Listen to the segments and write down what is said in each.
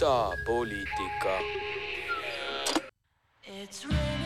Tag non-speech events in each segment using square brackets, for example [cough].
idapoliitika. It's nii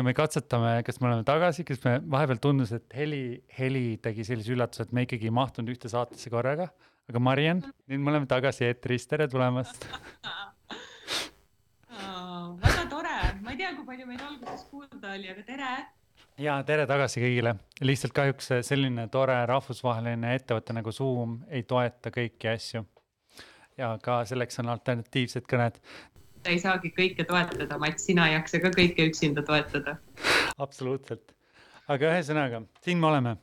ja me katsetame, kas me oleme tagasi, kas me vahepeal tundus, et heli, heli tegi sellise üllatuse, et me ikkagi ei mahtunud ühte saatesse korraga. aga Mariann, nüüd me oleme tagasi eetris, tere tulemast [laughs] oh,. väga tore, ma ei tea, kui palju meid alguses kuulda oli, aga tere. ja tere tagasi kõigile, lihtsalt kahjuks selline tore rahvusvaheline ettevõte nagu Zoom ei toeta kõiki asju. ja ka selleks on alternatiivsed kõned ei saagi kõike toetada, Mats, sina ei jaksa ka kõike üksinda toetada. absoluutselt, aga ühesõnaga, siin me oleme.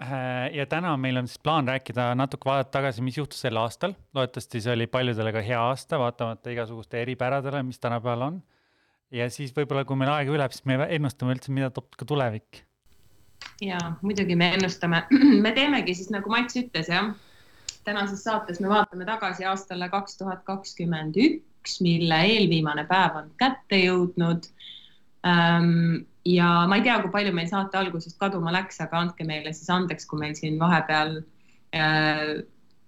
Äh, ja täna meil on siis plaan rääkida natuke, vaadata tagasi, mis juhtus sel aastal. loodetavasti see oli paljudele ka hea aasta, vaatamata igasuguste eripäradele, mis tänapäeval on. ja siis võib-olla, kui meil aega üleb, siis me ennustame üldse, mida toob ka tulevik. ja muidugi me ennustame, [clears throat] me teemegi siis nagu Mats ütles, jah. tänases saates me vaatame tagasi aastale kaks tuhat kakskümmend üks üks, mille eelviimane päev on kätte jõudnud. Ähm, ja ma ei tea, kui palju meil saate algusest kaduma läks, aga andke meile siis andeks, kui meil siin vahepeal äh,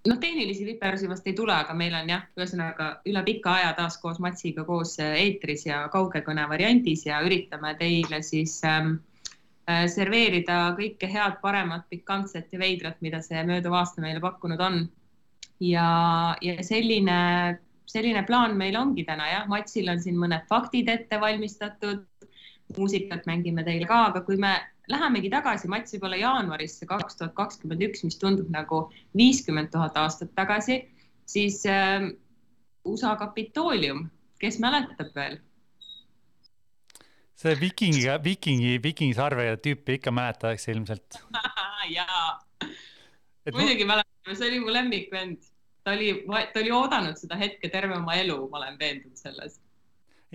noh, tehnilisi viperusi vast ei tule, aga meil on jah, ühesõnaga üle pika aja taas koos Matsiga koos eetris ja kaugekõne variandis ja üritame teile siis ähm, äh, serveerida kõike head, paremat, pikantset ja veidrat, mida see mööduv aasta meile pakkunud on. ja, ja selline, selline plaan meil ongi täna jah, Matsil on siin mõned faktid ette valmistatud, muusikat mängime teile ka, aga kui me lähemegi tagasi, Mats, võib-olla jaanuarisse kaks tuhat kakskümmend üks, mis tundub nagu viiskümmend tuhat aastat tagasi, siis äh, USA Kapitoolium, kes mäletab veel? see viikingiga, viikingi, viikingisarvega tüüpi ikka mäletatakse ilmselt [laughs] jaa, muidugi mäletame, see oli mu lemmikvend. Ta oli, ta oli oodanud seda hetke terve oma elu, ma olen veendunud selles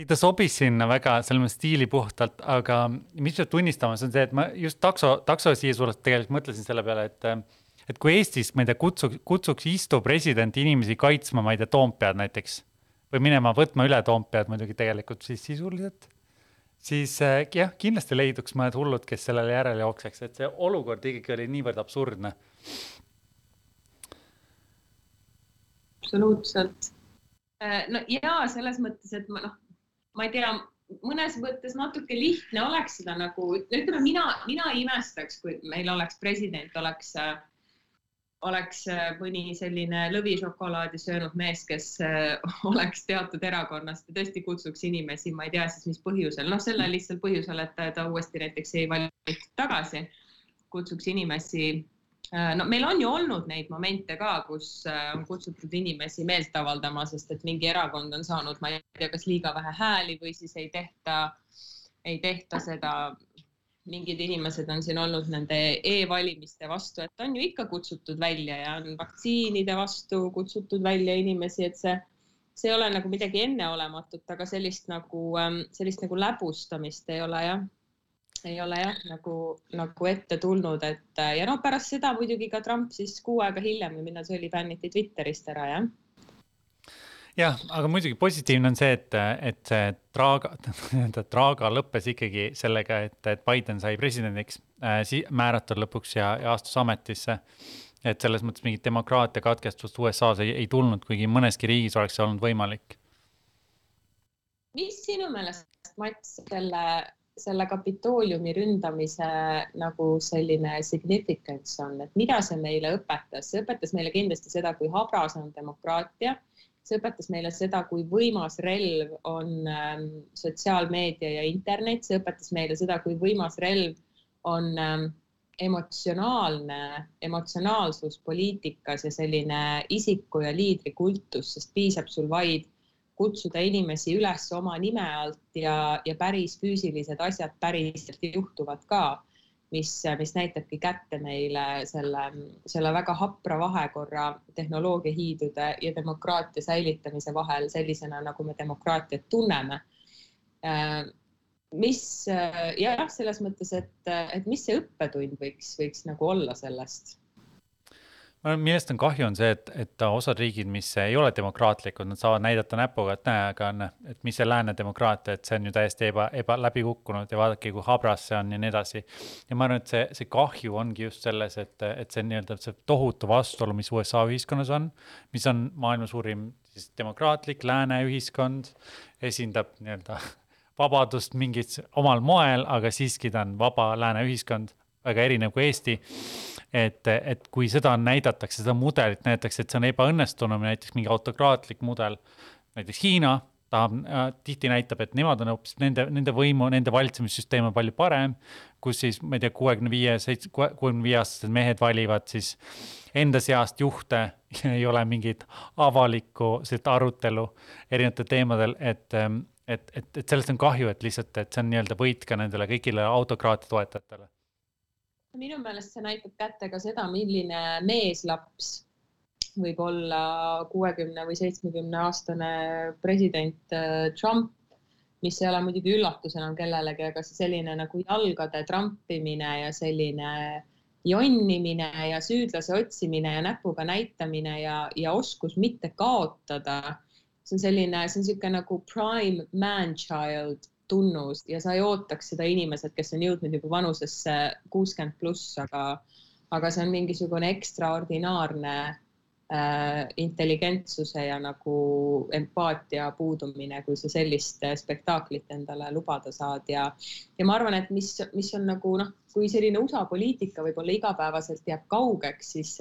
ta sobis sinna väga, selles mõttes stiili puhtalt, aga mis peab tunnistama, see on see, et ma just takso, takso siia suunas tegelikult mõtlesin selle peale, et et kui Eestis, ma ei tea, kutsuks, kutsuks istuv president inimesi kaitsma, ma ei tea, Toompead näiteks või minema võtma üle Toompead muidugi tegelikult siis sisuliselt, siis äh, jah, kindlasti leiduks mõned hullud, kes sellele järele jookseks, et see olukord ikkagi oli niivõrd absurdne. Absoluutselt. Äh, no ja selles mõttes, et ma noh ma ei tea, mõnes mõttes natuke lihtne oleks seda nagu, ütleme mina, mina imestaks, kui meil oleks president, oleks, oleks mõni selline lõvišokolaadi söönud mees, kes oleks teatud erakonnast ja tõesti kutsuks inimesi, ma ei tea siis mis põhjusel, noh, sellel lihtsal põhjusel, et ta uuesti näiteks ei valitud tagasi, kutsuks inimesi Äh, no meil on ju olnud neid momente ka, kus äh, on kutsutud inimesi meelt avaldama, sest et mingi erakond on saanud, ma ei tea, kas liiga vähe hääli või siis ei tehta, ei tehta seda. mingid inimesed on siin olnud nende e-valimiste vastu, et on ju ikka kutsutud välja ja on vaktsiinide vastu kutsutud välja inimesi, et see, see ei ole nagu midagi enneolematut, aga sellist nagu, ähm, sellist nagu läbustamist ei ole jah ei ole jah, nagu, nagu ette tulnud, et ja noh, pärast seda muidugi ka Trump siis kuu aega hiljem või millal see oli, bänniti Twitterist ära, jah jah, aga muidugi positiivne on see, et, et see traaga, nii-öelda traaga lõppes ikkagi sellega, et, et Biden sai presidendiks äh, määratud lõpuks ja, ja astus ametisse. et selles mõttes mingit demokraatia katkestust USA-s ei, ei tulnud, kuigi mõneski riigis oleks see olnud võimalik. mis sinu meelest, Mats, selle selle Kapitooliumi ründamise nagu selline significance on, et mida see meile õpetas, see õpetas meile kindlasti seda, kui habras on demokraatia. see õpetas meile seda, kui võimas relv on ähm, sotsiaalmeedia ja internet, see õpetas meile seda, kui võimas relv on ähm, emotsionaalne, emotsionaalsus poliitikas ja selline isiku ja liidri kultus, sest piisab sul vaid kutsuda inimesi üles oma nime alt ja, ja päris füüsilised asjad päriselt juhtuvad ka, mis, mis näitabki kätte meile selle, selle väga hapra vahekorra tehnoloogiahiidude ja demokraatia säilitamise vahel sellisena, nagu me demokraatiat tunneme. Mis jah, selles mõttes, et, et mis see õppetund võiks, võiks nagu olla sellest millest on kahju, on see, et, et osad riigid, mis ei ole demokraatlikud, nad saavad näidata näpuga, et näe, aga on, et mis see lääne demokraatia, et see on ju täiesti eba, eba läbi kukkunud ja vaadake, kui habras see on ja nii edasi. ja ma arvan, et see, see kahju ongi just selles, et, et see nii-öelda see tohutu vastuolu, mis USA ühiskonnas on, mis on maailma suurim siis demokraatlik lääne ühiskond, esindab nii-öelda [laughs] vabadust mingit omal moel, aga siiski ta on vaba lääne ühiskond, väga erinev kui Eesti et, et kui seda näidatakse, seda mudelit näidatakse, et see on ebaõnnestunum, näiteks mingi autokraatlik mudel, näiteks Hiina tahab äh,, tihti näitab, et nemad on hoopis nende, nende võimu, nende valitsemissüsteem on palju parem, kus siis, ma ei tea, kuuekümne viie, seitse, kuuekümne viie aastased mehed valivad siis enda seast juhte [laughs] ei ole mingit avalikku sellist arutelu erinevatel teemadel, et et, et, et sellest on kahju, et lihtsalt, et see on nii-öelda võit ka nendele kõigile autokraatia toetajatele minu meelest see näitab kätte ka seda, milline meeslaps võib olla kuuekümne või seitsmekümne aastane president äh, Trump, mis ei ole muidugi üllatus enam kellelegi, aga selline nagu jalgade trampimine ja selline jonnimine ja süüdlase otsimine ja näpuga näitamine ja, ja oskus mitte kaotada. see on selline, see on niisugune nagu prime man child tunnus ja sa ei ootaks seda inimesed, kes on jõudnud juba vanusesse kuuskümmend pluss, aga, aga see on mingisugune ekstraordinaarne äh, intelligentsuse ja nagu empaatia puudumine, kui sa sellist spektaaklit endale lubada saad ja, ja ma arvan, et mis, mis on nagu noh, kui selline USA poliitika võib-olla igapäevaselt jääb kaugeks, siis,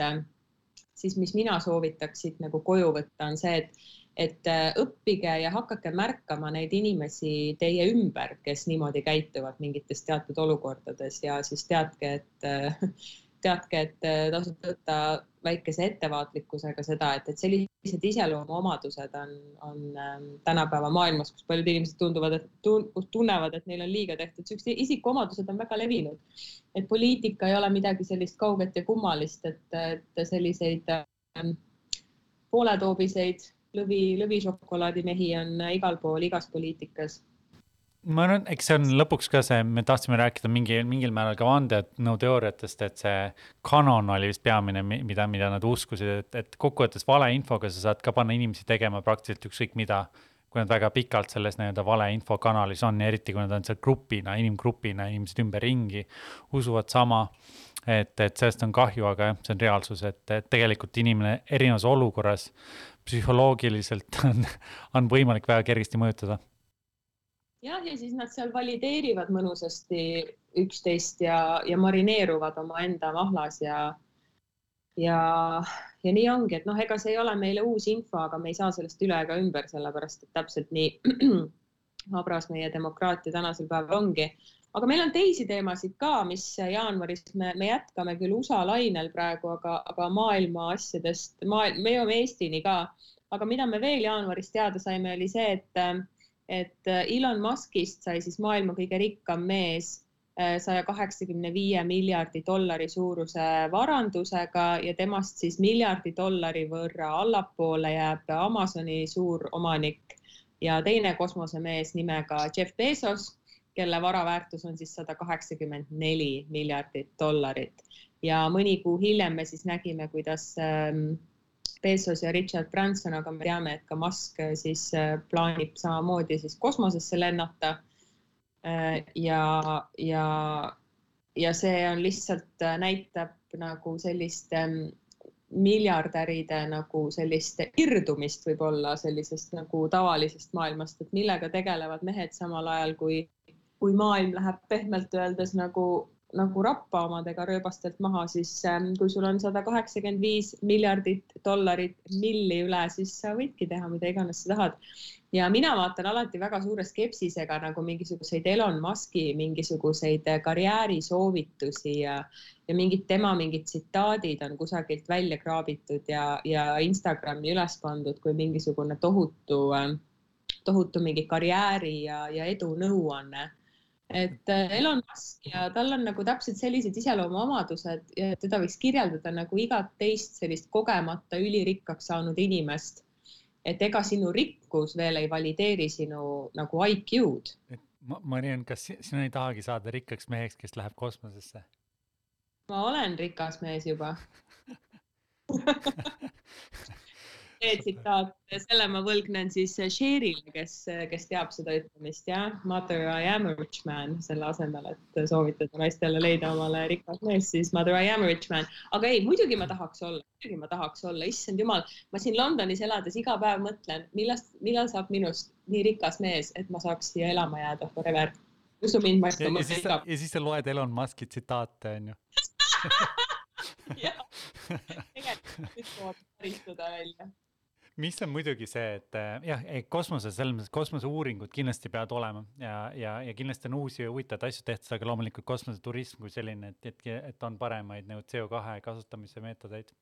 siis mis mina soovitaks siit nagu koju võtta, on see, et et õppige ja hakake märkama neid inimesi teie ümber, kes niimoodi käituvad mingites teatud olukordades ja siis teadke, et [laughs] teadke, et tasub võtta väikese ettevaatlikkusega seda, et, et sellised iseloomuomadused on, on ähm, tänapäeva maailmas, kus paljud inimesed tunduvad, et tun, tunnevad, et neil on liiga tehtud, siuksed isikuomadused on väga levinud. et poliitika ei ole midagi sellist kauget ja kummalist, et, et selliseid ähm, pooletoobiseid lõvi, lõvišokolaadimehi on igal pool, igas poliitikas ma arvan, eks see on lõpuks ka see, me tahtsime rääkida mingi, mingil määral ka vandenõuteooriatest, et see kanon oli vist peamine, mida, mida nad uskusid, et, et kokkuvõttes valeinfoga sa saad ka panna inimesi tegema praktiliselt ükskõik mida. kui nad väga pikalt selles nii-öelda valeinfo kanalis on ja eriti kui nad on seal grupina, inimgrupina, inimesed ümberringi usuvad sama. Et, et sellest on kahju, aga jah, see on reaalsus, et, et tegelikult inimene erinevas olukorras psühholoogiliselt [laughs] on, on võimalik väga kergesti mõjutada jah, ja siis nad seal valideerivad mõnusasti üksteist ja, ja marineeruvad omaenda mahlas ja, ja, ja nii ongi, et noh, ega see ei ole meile uus info, aga me ei saa sellest üle ega ümber, sellepärast et täpselt nii [clears throat] habras meie demokraatia tänasel päeval ongi. Aga meil on teisi teemasid ka, mis jaanuaris me, me jätkame küll USA lainel praegu, aga, aga maailma asjadest, maailm, me jõuame Eestini ka, aga mida me veel jaanuaris teada saime, oli see, et et Elon Muskist sai siis maailma kõige rikkam mees äh, saja kaheksakümne viie miljardi dollari suuruse varandusega ja temast siis miljardi dollari võrra allapoole jääb Amazoni suuromanik ja teine kosmosemees nimega Jeff Bezos, kelle vara väärtus on siis sada kaheksakümmend neli miljardit dollarit ja mõni kuu hiljem me siis nägime, kuidas ähm, Bezos ja Richard Branson, aga me teame, et ka Musk äh, siis äh, plaanib samamoodi siis kosmosesse lennata. Äh, ja, ja, ja see on lihtsalt näitab nagu sellist ähm, miljardäride nagu sellist irdumist võib-olla sellisest nagu tavalisest maailmast, et millega tegelevad mehed samal ajal, kui, kui maailm läheb pehmelt öeldes nagu nagu rappa omadega rööbastelt maha, siis ähm, kui sul on sada kaheksakümmend viis miljardit dollarit milli üle, siis sa võidki teha mida iganes sa tahad. ja mina vaatan alati väga suure skepsisega nagu mingisuguseid Elon Musk'i mingisuguseid karjäärisoovitusi ja, ja mingid tema mingid tsitaadid on kusagilt välja kraabitud ja, ja Instagrami üles pandud kui mingisugune tohutu, ähm, tohutu mingi karjääri ja, ja edu nõuanne et äh, Elon Musk ja tal on nagu täpselt sellised iseloomuomadused teda võiks kirjeldada nagu igat teist sellist kogemata ülirikkaks saanud inimest. et ega sinu rikkus veel ei valideeri sinu nagu IQ-d. Mariann, kas sina ei tahagi saada rikkaks meheks, kes läheb kosmosesse? ma olen rikas mees juba [laughs] see tsitaat, selle ma võlgnen siis Sherile, kes, kes teab seda ütlemist ja Mother I am a rich man selle asemel, et soovitada naistele leida omale rikas mees, siis Mother I am a rich man. aga ei, muidugi ma tahaks olla, muidugi ma tahaks olla, issand jumal, ma siin Londonis elades iga päev mõtlen, millast, millal saab minust nii rikas mees, et ma saaks siia elama jääda forever. usu mind, ma päev. ja siis sa loed Elon Musk'i tsitaate, onju [laughs] jah, tegelikult ütlevad karistada välja mis on muidugi see, et äh, jah, kosmoses, selles mõttes kosmoseuuringud kindlasti peavad olema ja, ja, ja kindlasti on uusi ja huvitavaid asju tehtud, aga loomulikult kosmoseturism kui selline, et, et, et on paremaid nagu CO2 kasutamise meetodeid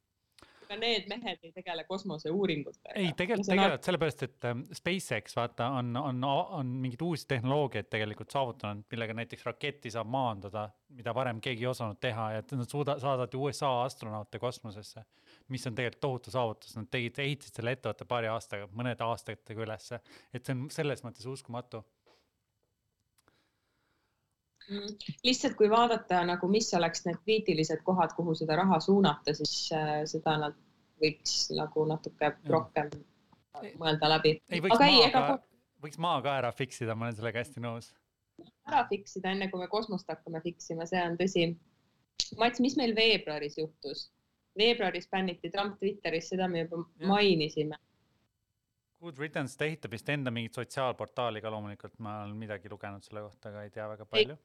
aga need mehed ei tegele kosmoseuuringutega. ei, tegelikult tegelevad sellepärast, et ähm, SpaceX vaata on, on, on mingeid uusi tehnoloogiaid tegelikult saavutanud, millega näiteks raketti saab maandada, mida varem keegi ei osanud teha ja et nad suuda-, saadavad ju USA astronaute kosmosesse mis on tegelikult tohutu saavutus, nad tegid, ehitasid selle ettevõtte paari aastaga, mõnede aastatega ülesse, et see on selles mõttes uskumatu. Lihtsalt kui vaadata nagu, mis oleks need kriitilised kohad, kuhu seda raha suunata, siis äh, seda nad võiks nagu natuke ja. rohkem mõelda läbi. ei, võiks Aga maa ei, ka, võiks maa ka ära fix ida, ma olen sellega hästi nõus. ära fix ida, enne kui me kosmost hakkame fix ima, see on tõsi. Mats, mis meil veebruaris juhtus? veebruaris bänniti Trump Twitteris, seda me juba ja. mainisime. Good Riddance, ta ehitab vist enda mingit sotsiaalportaali ka loomulikult, ma olen midagi lugenud selle kohta, aga ei tea väga palju.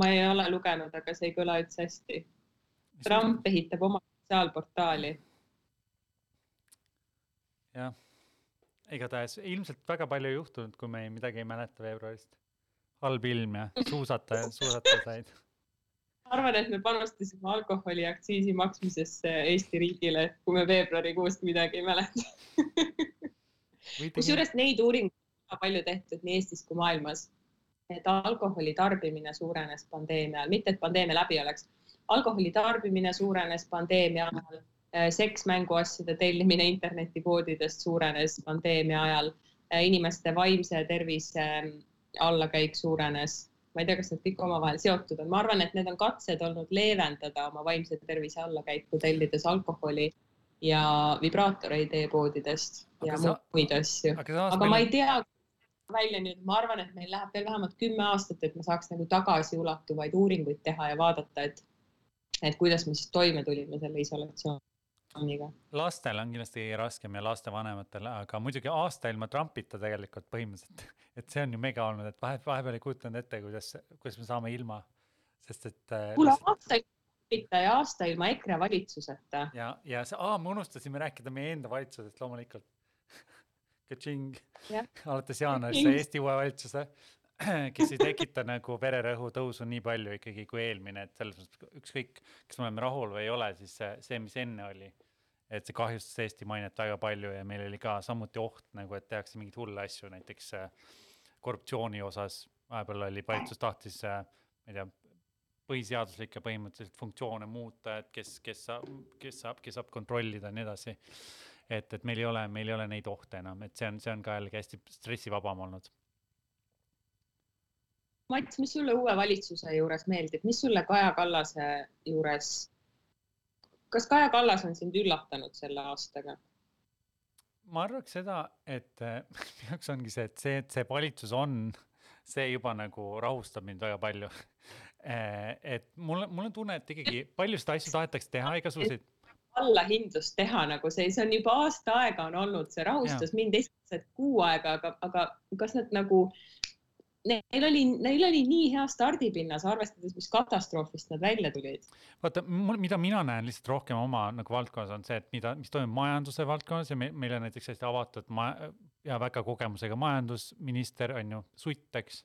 ma ei ole lugenud, aga see ei kõla üldse hästi. Trump ehitab oma sotsiaalportaali. jah, igatahes ilmselt väga palju ei juhtunud, kui me ei, midagi ei mäleta veebruarist. halb ilm ja suusataja, [laughs] suusataja said arvan, et me panustasime alkoholiaktsiisi maksmisesse Eesti riigile, kui me veebruarikuust midagi ei mäleta [laughs] kusjuures neid uuringuid on palju tehtud nii Eestis kui maailmas, et alkoholi tarbimine suurenes pandeemia ajal, mitte et pandeemia läbi oleks. alkoholi tarbimine suurenes pandeemia ajal, eh, seksmänguasjade tellimine internetipoodidest suurenes pandeemia ajal, eh, inimeste vaimse tervise eh, allakäik suurenes ma ei tea, kas need kõik omavahel seotud on, ma arvan, et need on katsed olnud leevendada oma vaimse tervise allakäiku, tellides alkoholi ja vibraatoreid e-poodidest ja sa... muid asju. aga, aga ma ei tea välja nüüd, ma arvan, et meil läheb veel vähemalt kümme aastat, et me saaks nagu tagasiulatuvaid uuringuid teha ja vaadata, et, et kuidas me siis toime tulime selle isolatsiooni Amiga. lastel on kindlasti kõige raskem ja lastevanematel, aga muidugi aasta ilma Trumpita tegelikult põhimõtteliselt, [laughs] et see on ju mega olnud, et vahe, vahepeal ei kujutanud ette, kuidas, kuidas me saame ilma, sest et. Äh, kuule, aasta ilma Trumpita ja aasta ilma EKRE valitsuseta. ja, ja see, aa, me unustasime rääkida meie enda valitsusest loomulikult [laughs] Kaching, alates jaanuarist sai Eesti uue valitsuse [clears throat] kes ei tekita [laughs] nagu vererõhu tõusu nii palju ikkagi kui eelmine, et selles mõttes ükskõik, kas me oleme rahul või ei ole, siis see, see, mis enne oli et see kahjustas Eesti mainet väga palju ja meil oli ka samuti oht nagu, et tehakse mingeid hulle asju, näiteks äh, korruptsiooni osas. vahepeal oli valitsus tahtis, äh, ma ei tea, põhiseaduslikke põhimõtteliselt funktsioone muuta, et kes, kes saab, kes saab, kes saab kontrollida ja nii edasi. et, et meil ei ole, meil ei ole neid ohte enam, et see on, see on ka jällegi hästi stressivabam olnud. Mats, mis sulle uue valitsuse juures meeldib, mis sulle Kaja Kallase juures kas Kaja Kallas on sind üllatanud selle aastaga? ma arvaks seda, et äh, [laughs] minu jaoks ongi see, et see, et see valitsus on, see juba nagu rahustab mind väga palju [laughs] et mul, mul on tunne, et ikkagi paljusid asju tahetakse teha, igasuguseid allahindlust teha, nagu see, see on juba aasta aega on olnud, see rahustas ja. mind esimesed kuu aega, aga, aga kas nad nagu neil oli, neil oli nii hea stardipinnas, arvestades, mis katastroofist nad välja tulid. vaata, mida mina näen lihtsalt rohkem oma nagu valdkonnas on see, et mida, mis toimub majanduse valdkonnas ja me, meil on näiteks hästi avatud ma, ja väga kogemusega majandusminister on ju, Sutt, eks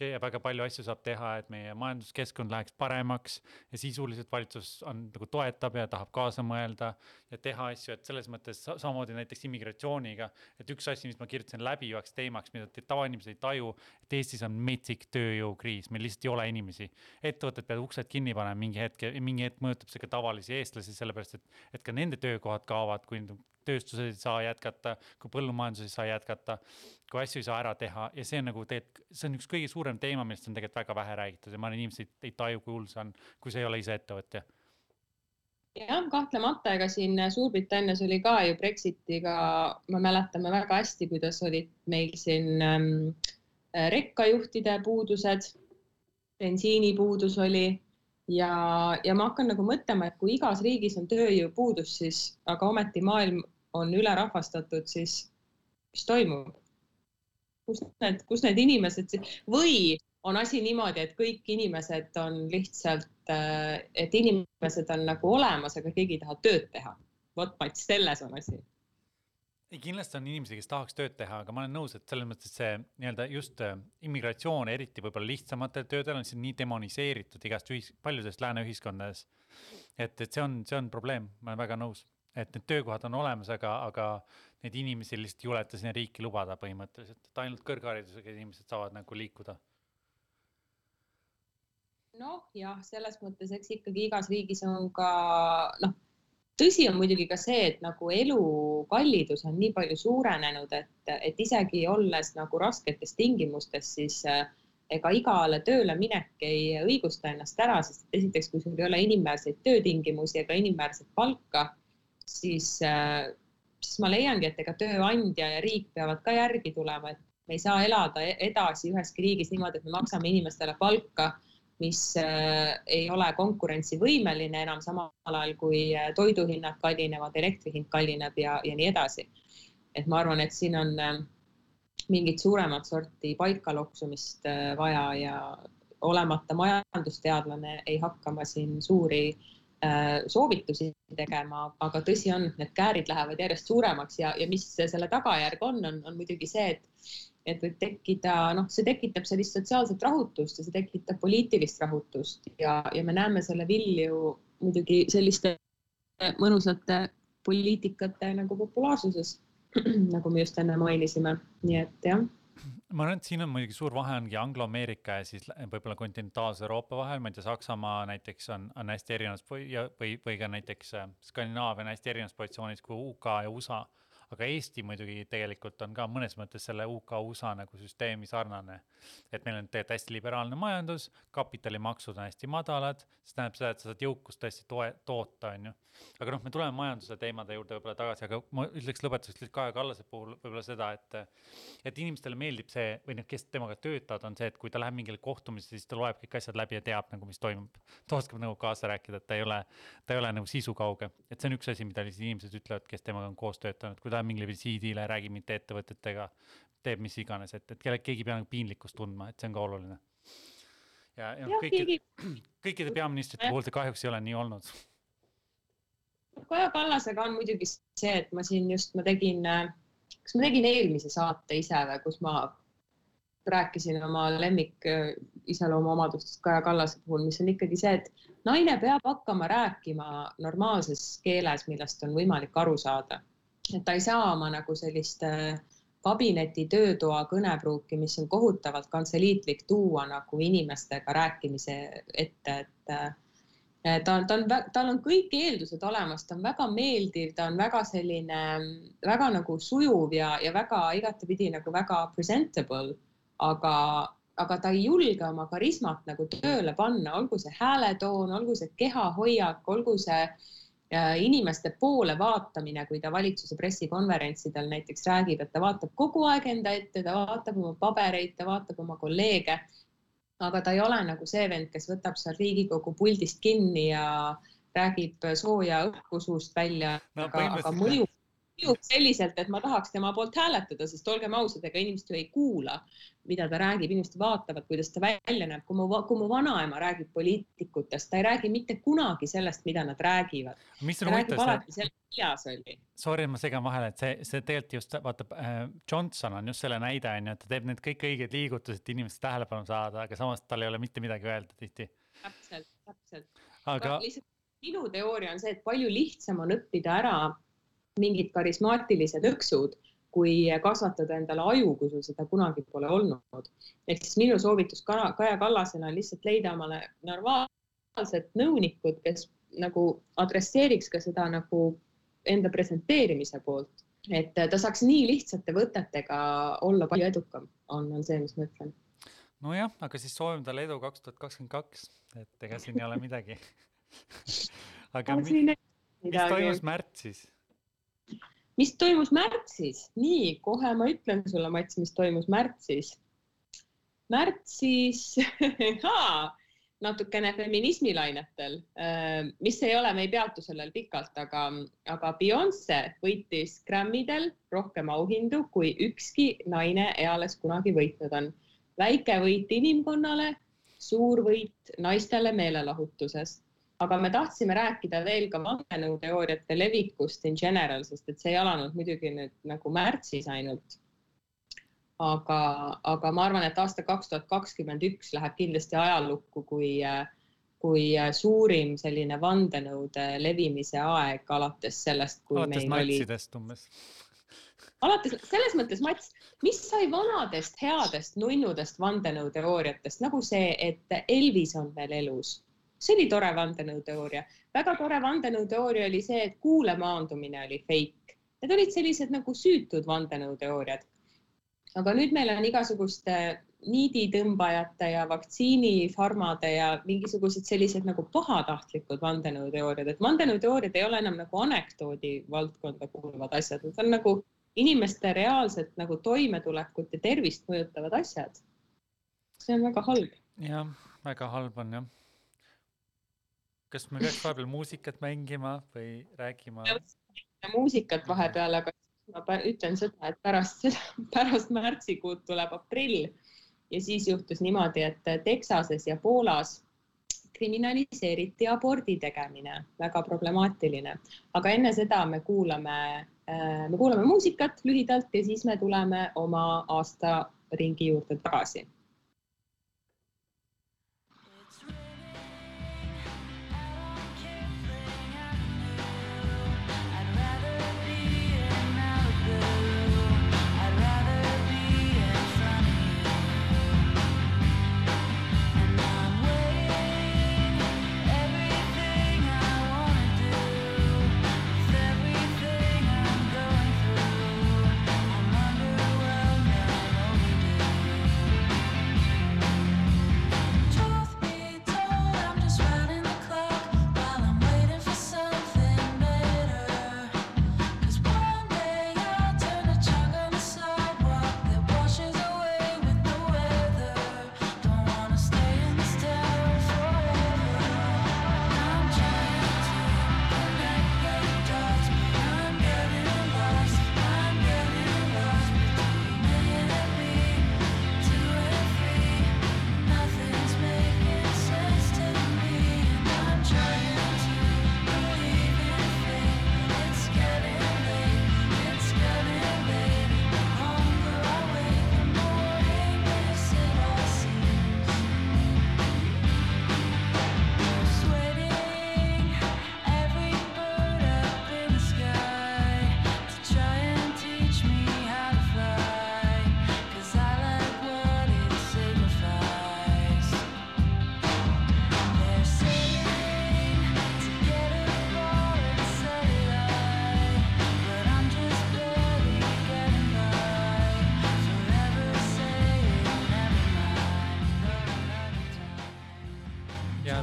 ja väga palju asju saab teha, et meie majanduskeskkond läheks paremaks ja sisuliselt valitsus on nagu toetab ja tahab kaasa mõelda ja teha asju, et selles mõttes samamoodi näiteks immigratsiooniga, et üks asi, mis ma kirjutasin läbivaks teemaks, mida tavainimesed ei taju, et Eestis on metsik tööjõukriis, meil lihtsalt ei ole inimesi. ettevõtted peavad uksed kinni panema mingi hetk ja mingi hetk mõjutab see ka tavalisi eestlasi, sellepärast et, et ka nende töökohad kaovad, kui tööstused ei saa jätkata, kui põllumajandus ei saa jätkata, kui asju ei saa ära teha ja see on nagu tegelikult, see on üks kõige suurem teema, millest on tegelikult väga vähe räägitud ja ma arvan, inimesed ei, taju, kui hull see on, kui sa ei ole ise ettevõtja. Jah, kahtlemata, ega siin Suurbritannias oli ka ju Brexitiga, me mäletame väga hästi, kuidas olid meil siin ähm, rekkajuhtide puudused, bensiinipuudus oli ja, ja ma hakkan nagu mõtlema, et kui igas riigis on tööjõupuudus, siis aga ometi maailm on ülerahvastatud, siis mis toimub? kus need, kus need inimesed või on asi niimoodi, et kõik inimesed on lihtsalt, et inimesed on nagu olemas, aga keegi ei taha tööd teha. vot, Mats, selles on asi ei, kindlasti on inimesi, kes tahaks tööd teha, aga ma olen nõus, et selles mõttes see nii-öelda just äh, immigratsioon, eriti võib-olla lihtsamatel töödel on siin nii demoniseeritud igast ühis-, paljudes lääne ühiskondades. et, et see on, see on probleem, ma olen väga nõus, et need töökohad on olemas, aga, aga neid inimesi lihtsalt ei juleta sinna riiki lubada põhimõtteliselt, et ainult kõrgharidusega inimesed saavad nagu liikuda. Noh, jah, selles mõttes, eks ikkagi igas riigis on ka noh tõsi on muidugi ka see, et nagu elukallidus on nii palju suurenenud, et, et isegi olles nagu rasketes tingimustes, siis äh, ega igale tööle minek ei õigusta ennast ära, sest esiteks, kui sul ei ole inimväärseid töötingimusi ega inimväärset palka, siis, äh, siis ma leiangi, et ega tööandja ja riik peavad ka järgi tulema, et me ei saa elada e-, edasi üheski riigis niimoodi, et me maksame inimestele palka mis äh, ei ole konkurentsivõimeline enam samal ajal, kui äh, toiduhinnad kallinevad, elektri hind kallineb ja, ja nii edasi. et ma arvan, et siin on äh, mingit suuremat sorti paika loksumist vaja ja olemata majandusteadlane ei hakka ma siin suuri soovitusi tegema, aga tõsi on, et need käärid lähevad järjest suuremaks ja, ja mis selle tagajärg on, on, on muidugi see, et et võib tekkida, noh, see tekitab sellist sotsiaalset rahutust ja see tekitab poliitilist rahutust ja, ja me näeme selle vilju muidugi selliste mõnusate poliitikate nagu populaarsuses, [clears throat] nagu me just enne mainisime, nii et jah. Ma arvan, et siin on muidugi suur vahe ongi Anglo-Ameerika ja siis võib-olla kontinentaalse Euroopa vahel, ma ei tea, Saksamaa näiteks on, on hästi erinevas või, või, või ka näiteks äh, Skandinaavia on hästi erinevas positsioonis kui UK ja USA aga Eesti muidugi tegelikult on ka mõnes mõttes selle UK-USA nagu süsteemi sarnane. et meil on tegelikult hästi liberaalne majandus, kapitalimaksud on hästi madalad, see tähendab seda, et sa saad jõukust tõesti toe, toota, on ju. aga noh, me tuleme majanduse teemade juurde võib-olla tagasi, aga ma ütleks lõpetuseks lihtsalt Kaja Kallase puhul võib-olla seda, et et inimestele meeldib see või noh, kes temaga töötavad, on see, et kui ta läheb mingile kohtumisele, siis ta loeb kõik asjad läbi ja teab nagu, mis toimub. ta oskab nagu kaasa rääkida, et ta ei ole, ta ei ole nagu sisukauge, et see on üks asi, mida lihtsalt inimesed ütlevad, kes temaga on koos töötanud, kui ta läheb mingile visiidile, räägib mingite ettevõtetega, teeb mis iganes, et, et kelle, keegi ei pea nagu piinlikkust tundma, et see on ka oluline. ja, ja, ja kõikide, [clears throat] kõikide peaministrite puhul see kahjuks ei ole nii olnud. Kaja Kallasega on muidugi see, et ma siin just, ma tegin, kas ma tegin eelmise saate ise või, kus ma rääkisin oma lemmik iseloomuomadustest Kaja Kallase puhul, mis on ikkagi see, et naine peab hakkama rääkima normaalses keeles, millest on võimalik aru saada et ta ei saa oma nagu sellist äh, kabineti töötoa kõnepruuki, mis on kohutavalt kantseliitlik, tuua nagu inimestega rääkimise ette, et äh, ta on, ta on, tal on kõik eeldused olemas, ta on väga meeldiv, ta on väga selline, väga nagu sujuv ja, ja väga igatepidi nagu väga presentable, aga, aga ta ei julge oma karismat nagu tööle panna, olgu see hääletoon, olgu see kehahoiak, olgu see äh, inimeste poole vaatamine, kui ta valitsuse pressikonverentsidel näiteks räägib, et ta vaatab kogu aeg enda ette, ta vaatab oma pabereid, ta vaatab oma kolleege. aga ta ei ole nagu see vend, kes võtab seal Riigikogu puldist kinni ja räägib sooja õhku suust välja no,, aga, aga mõjub mõjub selliselt, et ma tahaks tema poolt hääletada, sest olgem ausad, ega inimesed ju ei kuula, mida ta räägib, inimesed vaatavad, kuidas ta välja näeb. kui mu, kui mu vanaema räägib poliitikutest, ta ei räägi mitte kunagi sellest, mida nad räägivad. mis on huvitav? sellest, millas oli. Sorry, ma segan vahele, et see, see tegelikult just vaata äh,, Johnson on just selle näide on ju, et ta teeb need kõik õiged liigutused, et inimeste tähelepanu saada, aga samas tal ei ole mitte midagi öelda tihti. täpselt, täpselt. aga. lihtsalt minu teooria on see, et palju lihtsam on õppida ära mingid karismaatilised õksud, kui kasvatada endale aju, kui sul seda kunagi pole olnud. ehk siis minu soovitus Kaja Kallasele on lihtsalt leida omale normaalsed nõunikud, kes nagu adresseeriks ka seda nagu enda presenteerimise poolt, et ta saaks nii lihtsate võtetega olla palju edukam, on, on see, mis ma ütlen. nojah, aga siis soovime talle edu kaks tuhat kakskümmend kaks, et ega siin ei ole midagi [laughs] aga mis, mis toimus märtsis? Mis toimus märtsis? nii, kohe ma ütlen sulle, Mats, mis toimus märtsis. märtsis [laughs] natukene feminismilainetel, äh, mis ei ole, me ei peatu sellel pikalt, aga, aga Beyonce võitis Grammidel rohkem auhindu, kui ükski naine eales kunagi võitnud on. väike võit inimkonnale, suur võit naistele meelelahutuses aga me tahtsime rääkida veel ka vandenõuteooriate levikust in general, sest et see ei alanud muidugi nüüd nagu märtsis ainult. aga, aga ma arvan, et aasta kaks tuhat kakskümmend üks läheb kindlasti ajalukku kui, kui suurim selline vandenõude levimise aeg alates sellest, kui alates meil oli. umbes alates selles mõttes, Mats, mis sai vanadest headest nunnudest vandenõuteooriatest nagu see, et Elvis on veel elus see oli tore vandenõuteooria. väga tore vandenõuteooria oli see, et kuule maandumine oli fake. Need olid sellised nagu süütud vandenõuteooriad. aga nüüd meil on igasuguste niiditõmbajate ja vaktsiinifarmade ja mingisugused sellised nagu pahatahtlikud vandenõuteooriad, et vandenõuteooriad ei ole enam nagu anekdoodi valdkonda kuuluvad asjad, need on nagu inimeste reaalset nagu toimetulekut ja tervist mõjutavad asjad. see on väga halb. jah väga halb on jah. Kas me peaks vahepeal muusikat mängima või rääkima? muusikat vahepeal, aga ma ütlen seda, et pärast seda, [laughs] pärast märtsikuud tuleb aprill ja siis juhtus niimoodi, et Texases ja Poolas kriminaliseeriti abordi tegemine, väga problemaatiline, aga enne seda me kuulame, me kuulame muusikat lühidalt ja siis me tuleme oma aastaringi juurde tagasi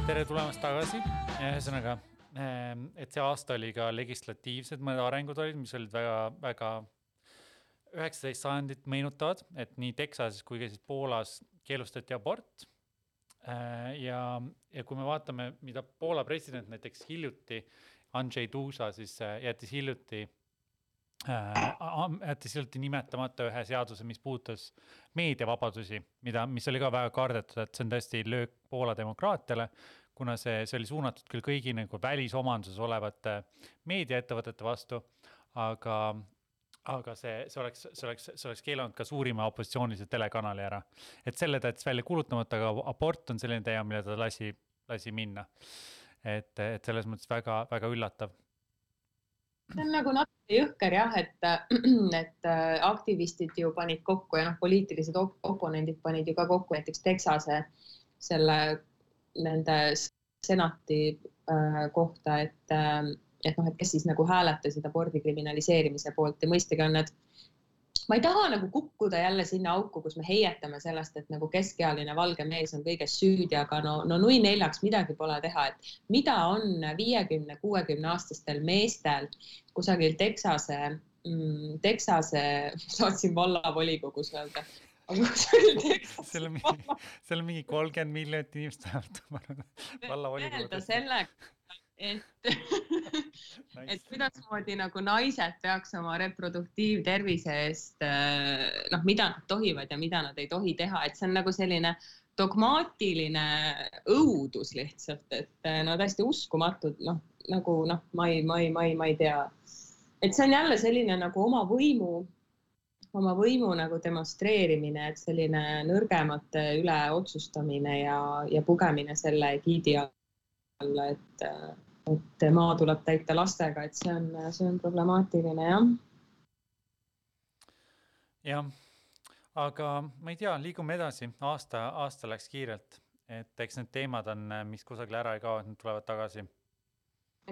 tere tulemast tagasi, ühesõnaga, ehm, et see aasta oli ka legislatiivsed mõned arengud olid, mis olid väga-väga üheksateist sajandit meenutavad, et nii Texases kui ka siis Poolas keelustati abort. Ehm, ja, ja kui me vaatame, mida Poola president näiteks hiljuti, Andrzej Duda siis äh, jättis hiljuti jättis hiljuti nimetamata ühe seaduse, mis puudutas meediavabadusi, mida, mis oli ka väga kardetud, et see on tõesti löök Poola demokraatiale, kuna see, see oli suunatud küll kõigi nagu välisomanduses olevate meediaettevõtete vastu, aga, aga see, see oleks, see oleks, see oleks keelanud ka suurima opositsioonilise telekanali ära. et selle ta jättis välja kuulutamata, aga abort on selline teema, mille ta lasi, lasi minna. et, et selles mõttes väga-väga üllatav see on nagu natuke jõhker jah, et, et äh, aktivistid ju panid kokku ja noh, poliitilised op oponendid panid ju ka kokku näiteks Texase selle nende senati äh, kohta, et, äh, et noh, et kes siis nagu hääletasid abordi kriminaliseerimise poolt. Ja mõistagi on need ma ei taha nagu kukkuda jälle sinna auku, kus me heietame sellest, et nagu keskealine valge mees on kõiges süüdi, aga no, no nui neljaks midagi pole teha, et mida on viiekümne, kuuekümne aastastel meestel kusagil Texase mm,, Texase, saatsin vallavolikogus [laughs] öelda, seal on mingi, seal on mingi kolmkümmend miljonit inimest vähemalt vallavolikogu. sellega, et [laughs] et kuidasmoodi nagu naised peaks oma reproduktiivtervise eest noh, mida nad tohivad ja mida nad ei tohi teha, et see on nagu selline dogmaatiline õudus lihtsalt, et no täiesti uskumatud, noh nagu noh, ma ei, ma ei, ma ei, ma ei tea. et see on jälle selline nagu oma võimu oma võimu nagu demonstreerimine, et selline nõrgemate üle otsustamine ja, ja pugemine selle egiidi alla, et, et maa tuleb täita lastega, et see on, see on problemaatiline jah. jah, aga ma ei tea, liigume edasi, aasta, aasta läks kiirelt, et eks need teemad on, mis kusagile ära ei kao, et nad tulevad tagasi.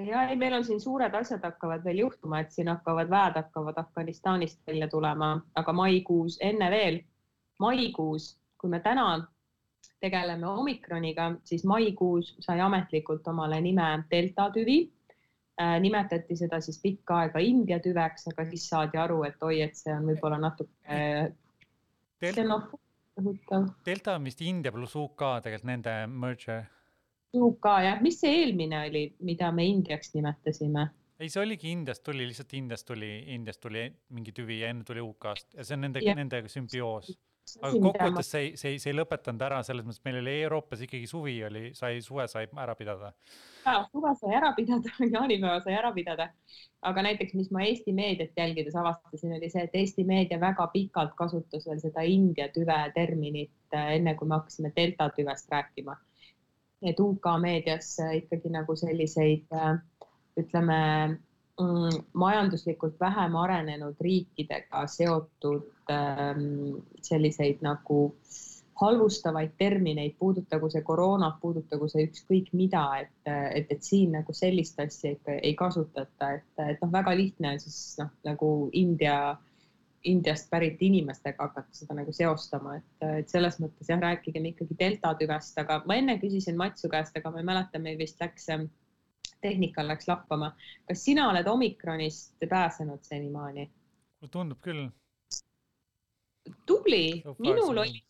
Ja ei, meil on siin suured asjad hakkavad veel juhtuma, et siin hakkavad väed hakkavad Afganistanist välja tulema, aga maikuus, enne veel, maikuus, kui me täna tegeleme omikroniga, siis maikuus sai ametlikult omale nime delta tüvi äh,. nimetati seda siis pikka aega India tüveks, aga siis saadi aru, et oi, et see on võib-olla natuke äh, huvitav. Delta on vist India pluss UK tegelikult nende merger. UK jah, mis see eelmine oli, mida me Indiaks nimetasime? ei, see oligi Indiast tuli, lihtsalt Indiast tuli, Indiast tuli mingi tüvi ja enne tuli UK-st ja see on nende, nendega sümbioos aga kokkuvõttes see ei, see ei, see ei lõpetanud ära selles mõttes, meil oli Euroopas ikkagi suvi oli, sai, suve sai ära pidada. ja suve sai ära pidada, [laughs] jaanipäeva sai ära pidada. aga näiteks, mis ma Eesti meediat jälgides avastasin, oli see, et Eesti meedia väga pikalt kasutas veel seda India tüve terminit, äh, enne kui me hakkasime delta tüvest rääkima. et UK meedias ikkagi nagu selliseid äh, ütleme majanduslikult vähem arenenud riikidega seotud ähm, selliseid nagu halvustavaid termineid, puudutagu see koroonat, puudutagu see ükskõik mida, et, et, et siin nagu sellist asja ikka ei kasutata, et, et noh, väga lihtne on siis noh, nagu India, Indiast pärit inimestega hakata seda nagu seostama, et, et selles mõttes jah, rääkigem ikkagi delta tüvest, aga ma enne küsisin Matsu käest, aga ma ei mäleta, meil vist läks ähm, tehnikal läks lappama. kas sina oled omikronist pääsenud senimaani? mulle tundub küll. tubli, minul oli,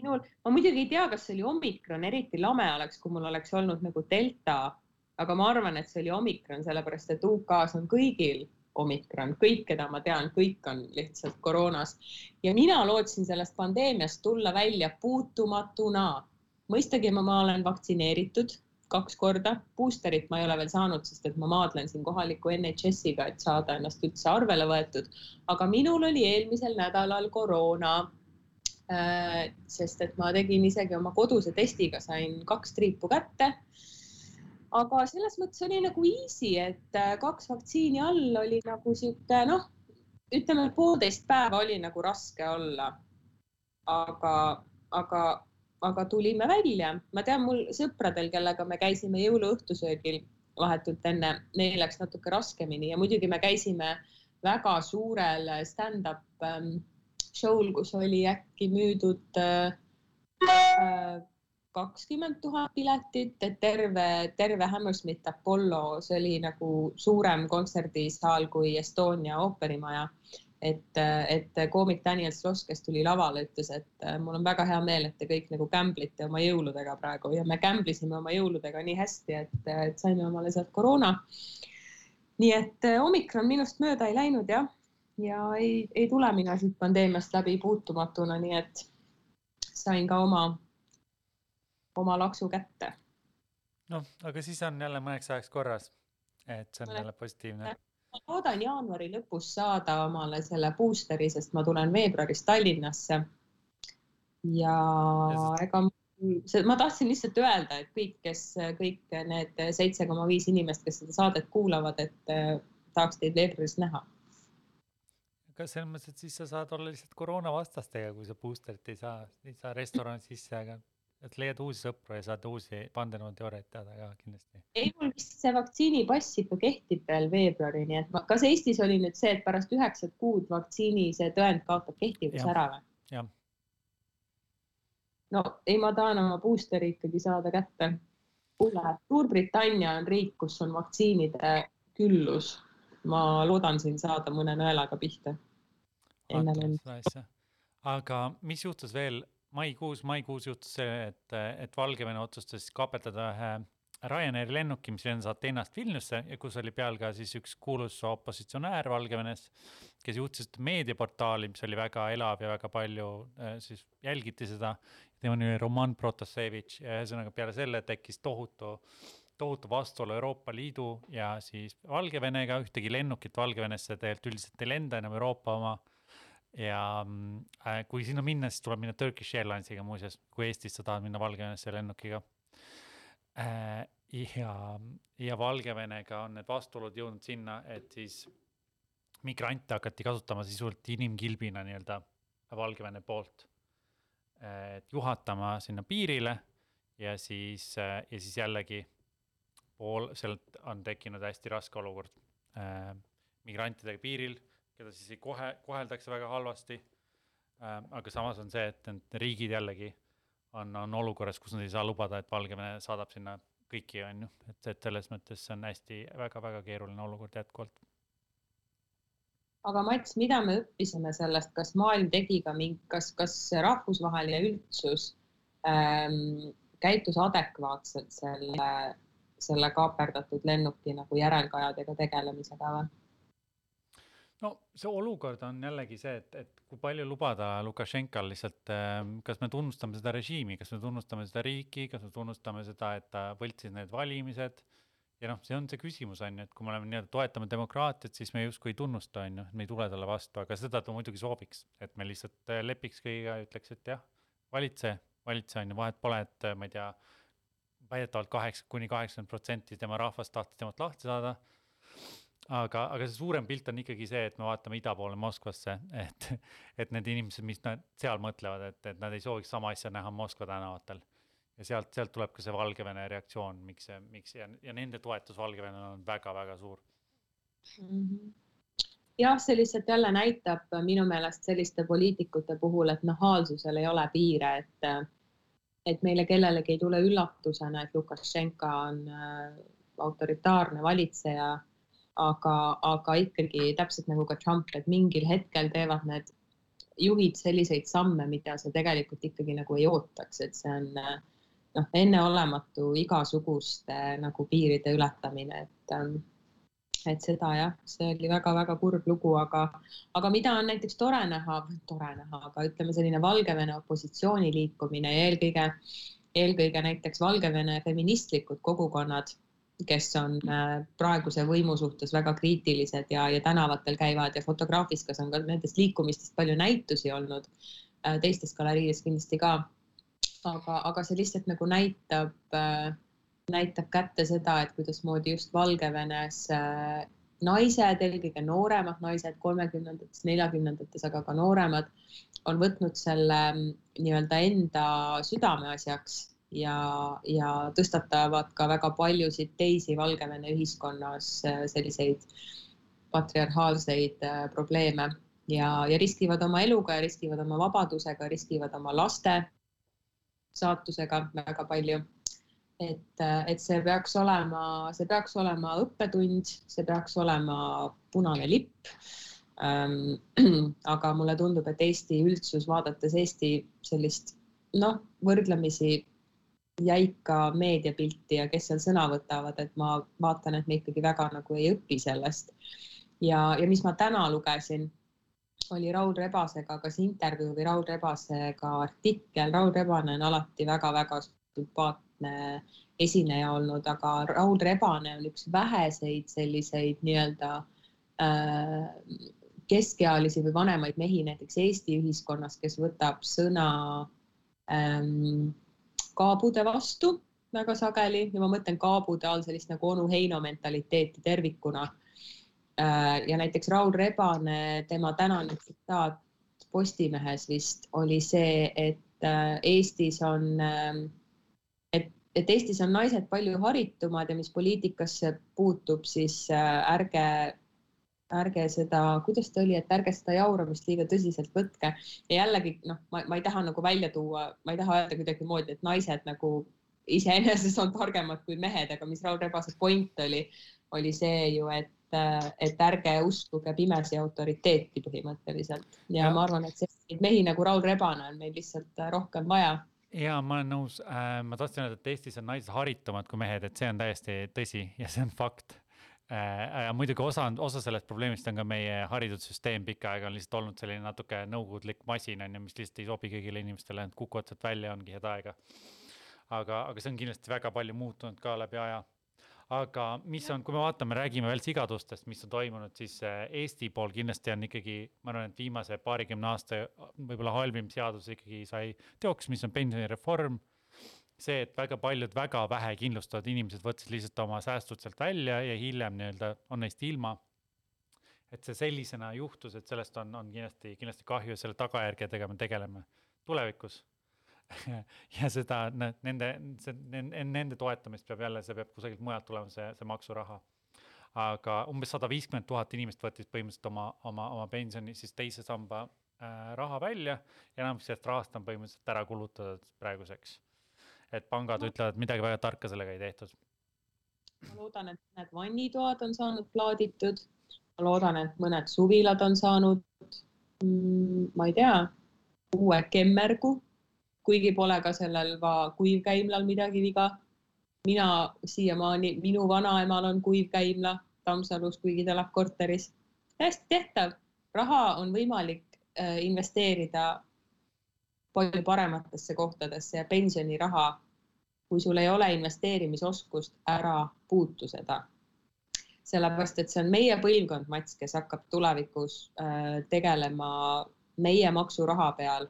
minul, ma muidugi ei tea, kas see oli omikron, eriti lame oleks, kui mul oleks olnud nagu delta, aga ma arvan, et see oli omikron, sellepärast et UK-s on kõigil omikron, kõik, keda ma tean, kõik on lihtsalt koroonas ja mina lootsin sellest pandeemiast tulla välja puutumatuna. mõistagi ma, ma olen vaktsineeritud kaks korda. Boosterit ma ei ole veel saanud, sest et ma maadlen siin kohaliku NHS-iga, et saada ennast üldse arvele võetud. aga minul oli eelmisel nädalal koroona. Äh, sest et ma tegin isegi oma koduse testiga, sain kaks triipu kätte. aga selles mõttes oli nagu easy, et äh, kaks vaktsiini all oli nagu sihuke noh, ütleme poolteist päeva oli nagu raske olla. aga, aga aga tulime välja, ma tean, mul sõpradel, kellega me käisime jõuluõhtusöögil vahetult enne, neil läks natuke raskemini ja muidugi me käisime väga suurel stand-up ähm, show'l, kus oli äkki müüdud äh, kakskümmend tuhat piletit, et terve, terve Hammersmith Apollo, see oli nagu suurem kontserdisaal kui Estonia ooperimaja et, et koomik Daniel Sloss, kes tuli lavale, ütles, et äh, mul on väga hea meel, et te kõik nagu gamblite oma jõuludega praegu ja me gamblisime oma jõuludega nii hästi, et, et saime omale sealt koroona. nii et äh, omikron minust mööda ei läinud jah, ja ei, ei tule mina siit pandeemiast läbi puutumatuna, nii et sain ka oma, oma laksu kätte. noh, aga siis on jälle mõneks ajaks korras, et see on jälle positiivne ma loodan jaanuari lõpus saada omale selle boosteri, sest ma tulen veebruaris Tallinnasse. ja ega ma tahtsin lihtsalt öelda, et kõik, kes kõik need seitse koma viis inimest, kes seda saadet kuulavad, et eh, tahaks teid veebruaris näha. aga selles mõttes, et siis sa saad olla lihtsalt koroonavastastega, kui sa boosterit ei saa, ei saa restorani sisse, aga et leiad uusi sõpru ja saad uusi vandenõuteooriaid teada ka kindlasti. ei, mul vist see vaktsiinipass ikka kehtib veel veebruarini, et ma, kas Eestis oli nüüd see, et pärast üheksat kuud vaktsiini see tõend kaotab kehtivuse ära või? jah. no ei, ma tahan oma boosteri ikkagi saada kätte. kuule, Suurbritannia on riik, kus on vaktsiinide küllus. ma loodan siin saada mõne nõelaga pihta. aga mis juhtus veel maikuus, maikuus juhtus see, et, et Valgevene otsustas kaaperdada ühe Ryanairi lennuki, mis lendas Ateenast Vilniusse ja kus oli peal ka siis üks kuulus opositsionäär Valgevenes, kes juhtis meediaportaali, mis oli väga elav ja väga palju äh, siis jälgiti seda. tema nimi oli Roman Protasevitš ja ühesõnaga peale selle tekkis tohutu, tohutu vastuolu Euroopa Liidu ja siis Valgevenega, ühtegi lennukit Valgevenesse tegelikult üldiselt ei lenda enam Euroopa oma ja äh, kui sinna minna, siis tuleb minna Turkish Airlinesiga muuseas, kui Eestist sa tahad minna Valgevenesse lennukiga äh,. ja, ja Valgevenega on need vastuolud jõudnud sinna, et siis migrante hakati kasutama sisuliselt inimkilbina nii-öelda Valgevene poolt äh,. et juhatama sinna piirile ja siis äh,, ja siis jällegi pool, sealt on tekkinud hästi raske olukord äh, migrantidega piiril keda siis ei kohe, koheldakse väga halvasti ähm,. aga samas on see, et need riigid jällegi on, on olukorras, kus nad ei saa lubada, et Valgevene saadab sinna kõiki, on ju, et, et selles mõttes see on hästi väga-väga keeruline olukord jätkuvalt. aga Mats, mida me õppisime sellest, kas maailm tegi ka mingi, kas, kas rahvusvaheline üldsus ähm, käitus adekvaatselt selle, selle kaaperdatud lennuki nagu järelkajadega tegelemisega või? No see olukord on jällegi see, et, et kui palju lubada Lukašenkal lihtsalt, ähm, kas me tunnustame seda režiimi, kas me tunnustame seda riiki, kas me tunnustame seda, et ta võltsis need valimised. ja noh, see on see küsimus on ju, et kui me oleme nii-öelda toetame demokraatiat, siis me justkui ei tunnusta, on ju, et me ei tule talle vastu, aga seda ta muidugi sooviks, et me lihtsalt äh, lepiks kõigiga ja ütleks, et jah, valitse, valitse on ju, vahet pole, et äh, ma ei tea, väidetavalt kaheksa kuni kaheksakümmend protsenti tema rahvast tahtis temalt lahti saada aga, aga see suurem pilt on ikkagi see, et me vaatame ida poole Moskvasse, et, et need inimesed, mis nad seal mõtlevad, et, et nad ei sooviks sama asja näha Moskva tänavatel. ja sealt, sealt tuleb ka see Valgevene reaktsioon, miks see, miks ja, ja nende toetus Valgevenele on väga-väga suur mm. -hmm jah, see lihtsalt jälle näitab minu meelest selliste poliitikute puhul, et nahaalsusel ei ole piire, et et meile kellelegi ei tule üllatusena, et Lukašenka on äh, autoritaarne valitseja aga, aga ikkagi täpselt nagu ka Trump, et mingil hetkel teevad need juhid selliseid samme, mida sa tegelikult ikkagi nagu ei ootaks, et see on noh, enneolematu igasuguste nagu piiride ületamine, et ähm, et seda jah, see oli väga-väga kurb lugu, aga, aga mida on näiteks tore näha, tore näha, aga ütleme, selline Valgevene opositsiooni liikumine ja eelkõige, eelkõige näiteks Valgevene feministlikud kogukonnad kes on äh, praeguse võimu suhtes väga kriitilised ja, ja tänavatel käivad ja Fotograafikas on ka nendest liikumistest palju näitusi olnud, äh, teistes galeriides kindlasti ka. aga, aga see lihtsalt nagu näitab, äh, näitab kätte seda, et kuidasmoodi just Valgevenes naised, eelkõige nooremad naised kolmekümnendates, neljakümnendates, aga ka nooremad on võtnud selle mm, nii-öelda enda südameasjaks ja, ja tõstatavad ka väga paljusid teisi Valgevene ühiskonnas äh, selliseid patriarhaalseid äh, probleeme ja, ja riskivad oma eluga ja riskivad oma vabadusega, riskivad oma laste saatusega väga palju. et, äh, et see peaks olema, see peaks olema õppetund, see peaks olema punane lipp ähm,. [clears throat] aga mulle tundub, et Eesti üldsus, vaadates Eesti sellist noh, võrdlemisi jäika meediapilti ja kes seal sõna võtavad, et ma vaatan, et me ikkagi väga nagu ei õpi sellest. ja, ja mis ma täna lugesin, oli Raul Rebasega kas intervjuu või Raul Rebasega artikkel. Raul Rebane on alati väga-väga sümpaatne esineja olnud, aga Raul Rebane on üks väheseid selliseid nii-öelda äh, keskealisi või vanemaid mehi näiteks Eesti ühiskonnas, kes võtab sõna ähm, kaabude vastu väga sageli ja ma mõtlen kaabude all sellist nagu onu Heino mentaliteeti tervikuna. Äh, ja näiteks Raul Rebane, tema tänane tsitaat Postimehes vist oli see, et äh, Eestis on, ähm, et, et Eestis on naised palju haritumad ja mis poliitikasse puutub, siis äh, ärge ärge seda, kuidas ta oli, et ärge seda jauramist liiga tõsiselt võtke. ja jällegi noh, ma, ma ei taha nagu välja tuua, ma ei taha öelda kuidagimoodi, et naised nagu iseenesest on targemad kui mehed, aga mis Raul Rebase point oli, oli see ju, et, et ärge uskuge pimesi autoriteeti põhimõtteliselt. Ja, ja ma arvan, et selliseid mehi nagu Raul Rebane on meil lihtsalt rohkem vaja. Ja ma olen nõus. Äh,, ma tahtsin öelda, et Eestis on naised haritumad kui mehed, et see on täiesti tõsi ja see on fakt äh,. muidugi osa, osa sellest probleemist on ka meie haridussüsteem pikka aega on lihtsalt olnud selline natuke nõukogudlik masin on ju, mis lihtsalt ei sobi kõigile inimestele, et kukuvad sealt välja, ongi head aega. aga, aga see on kindlasti väga palju muutunud ka läbi aja aga mis on, kui me vaatame, räägime veel sigadustest, mis on toimunud, siis äh, Eesti pool kindlasti on ikkagi, ma arvan, et viimase paarikümne aasta võib-olla halvim seadus ikkagi sai teoks, mis on pensionireform see, et väga paljud väga vähe kindlustavad inimesed võtsid lihtsalt oma säästud sealt välja ja hiljem nii-öelda on neist ilma. et see sellisena juhtus, et sellest on, on kindlasti, kindlasti kahju ja selle tagajärgedega me tegeleme tulevikus [laughs] ja seda nende, nende toetamist peab jälle, see peab kusagilt mujalt tulema, see, see maksuraha. aga umbes sada viiskümmend tuhat inimest võttis põhimõtteliselt oma, oma, oma pensioni siis teise samba äh, raha välja ja enamus sellest rahast on põhimõtteliselt ära kulutatud praeguseks et pangad ütlevad, midagi väga tarka sellega ei tehtud. ma loodan, et need vannitoad on saanud plaaditud ma loodan, et mõned suvilad on saanud mm,, ma ei tea, uue kemmergu, kuigi pole ka sellel kuivkäimlal midagi viga. mina siiamaani, minu vanaemal on kuivkäimla Tammsalus, kuigi ta elab korteris. täiesti tehtav, raha on võimalik äh, investeerida palju parematesse kohtadesse ja pensioniraha, kui sul ei ole investeerimisoskust, ära puutu seda. sellepärast, et see on meie põlvkond, Mats, kes hakkab tulevikus äh, tegelema meie maksuraha peal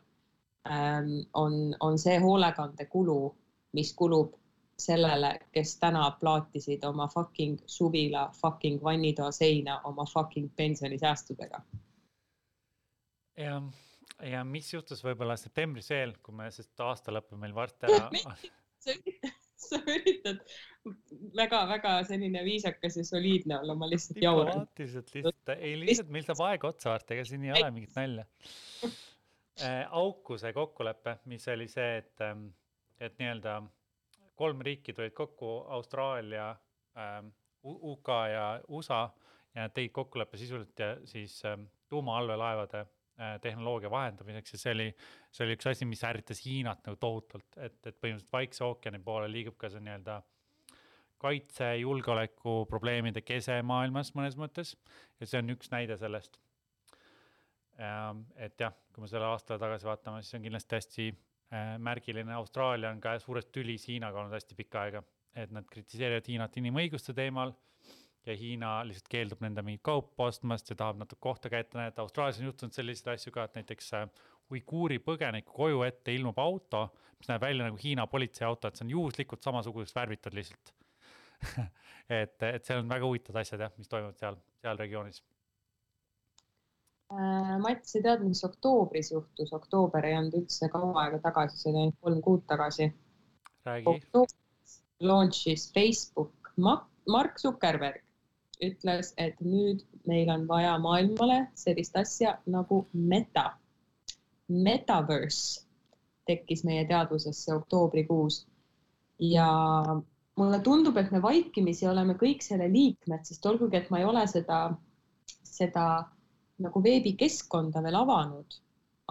ähm,. on, on see hoolekandekulu, mis kulub sellele, kes täna plaatisid oma fucking suvila fucking vannitoa seina oma fucking pensionisäästudega. jah ja mis juhtus võib-olla septembris veel, kui me, sest aasta lõpeb meil varsti ära [laughs] sa üritad väga-väga selline viisakas ja soliidne olla, ma lihtsalt jauran. diplomaatiliselt lihtsalt, ei lihtsalt meil saab aeg otsa varsti, ega siin ei ole mingit nalja [laughs] äh,. Aukuse kokkulepe, mis oli see, et, ähm, et nii-öelda kolm riiki tulid kokku, Austraalia ähm,, UK ja USA ja tegid kokkuleppe sisuliselt ja siis ähm, tuumaallveelaevade tehnoloogia vahendamiseks ja see oli, see oli üks asi, mis ärritas Hiinat nagu tohutult, et, et põhimõtteliselt Vaikse ookeani poole liigub ka see nii-öelda kaitse, julgeoleku probleemide kese maailmas mõnes mõttes. Ja see on üks näide sellest. Ähm, et jah, kui me selle aasta tagasi vaatame, siis on kindlasti hästi äh, märgiline, Austraalia on ka suures tülis Hiinaga olnud hästi pikka aega, et nad kritiseerivad Hiinat inimõiguste teemal ja Hiina lihtsalt keeldub nende mingit kaupa ostmast ja tahab natuke kohta kätte näidata. Austraalias on juhtunud selliseid asju ka, et näiteks äh, uiguuri põgeniku koju ette ilmub auto, mis näeb välja nagu Hiina politseiauto, et see on juhuslikult samasuguseks värvitud lihtsalt [laughs] et, et seal on väga huvitavad asjad jah, mis toimuvad seal, seal regioonis äh,. Mats, sa tead, mis oktoobris juhtus? oktoober ei olnud üldse kaua aega tagasi, see oli ainult kolm kuud tagasi. räägi. Launch'is Facebook Mark Zuckerberg ütles, et nüüd meil on vaja maailmale sellist asja nagu meta. Metaverse tekkis meie teadvusesse oktoobrikuus ja mulle tundub, et me vaikimisi oleme kõik selle liikmed, sest olgugi, et ma ei ole seda, seda nagu veebikeskkonda veel avanud,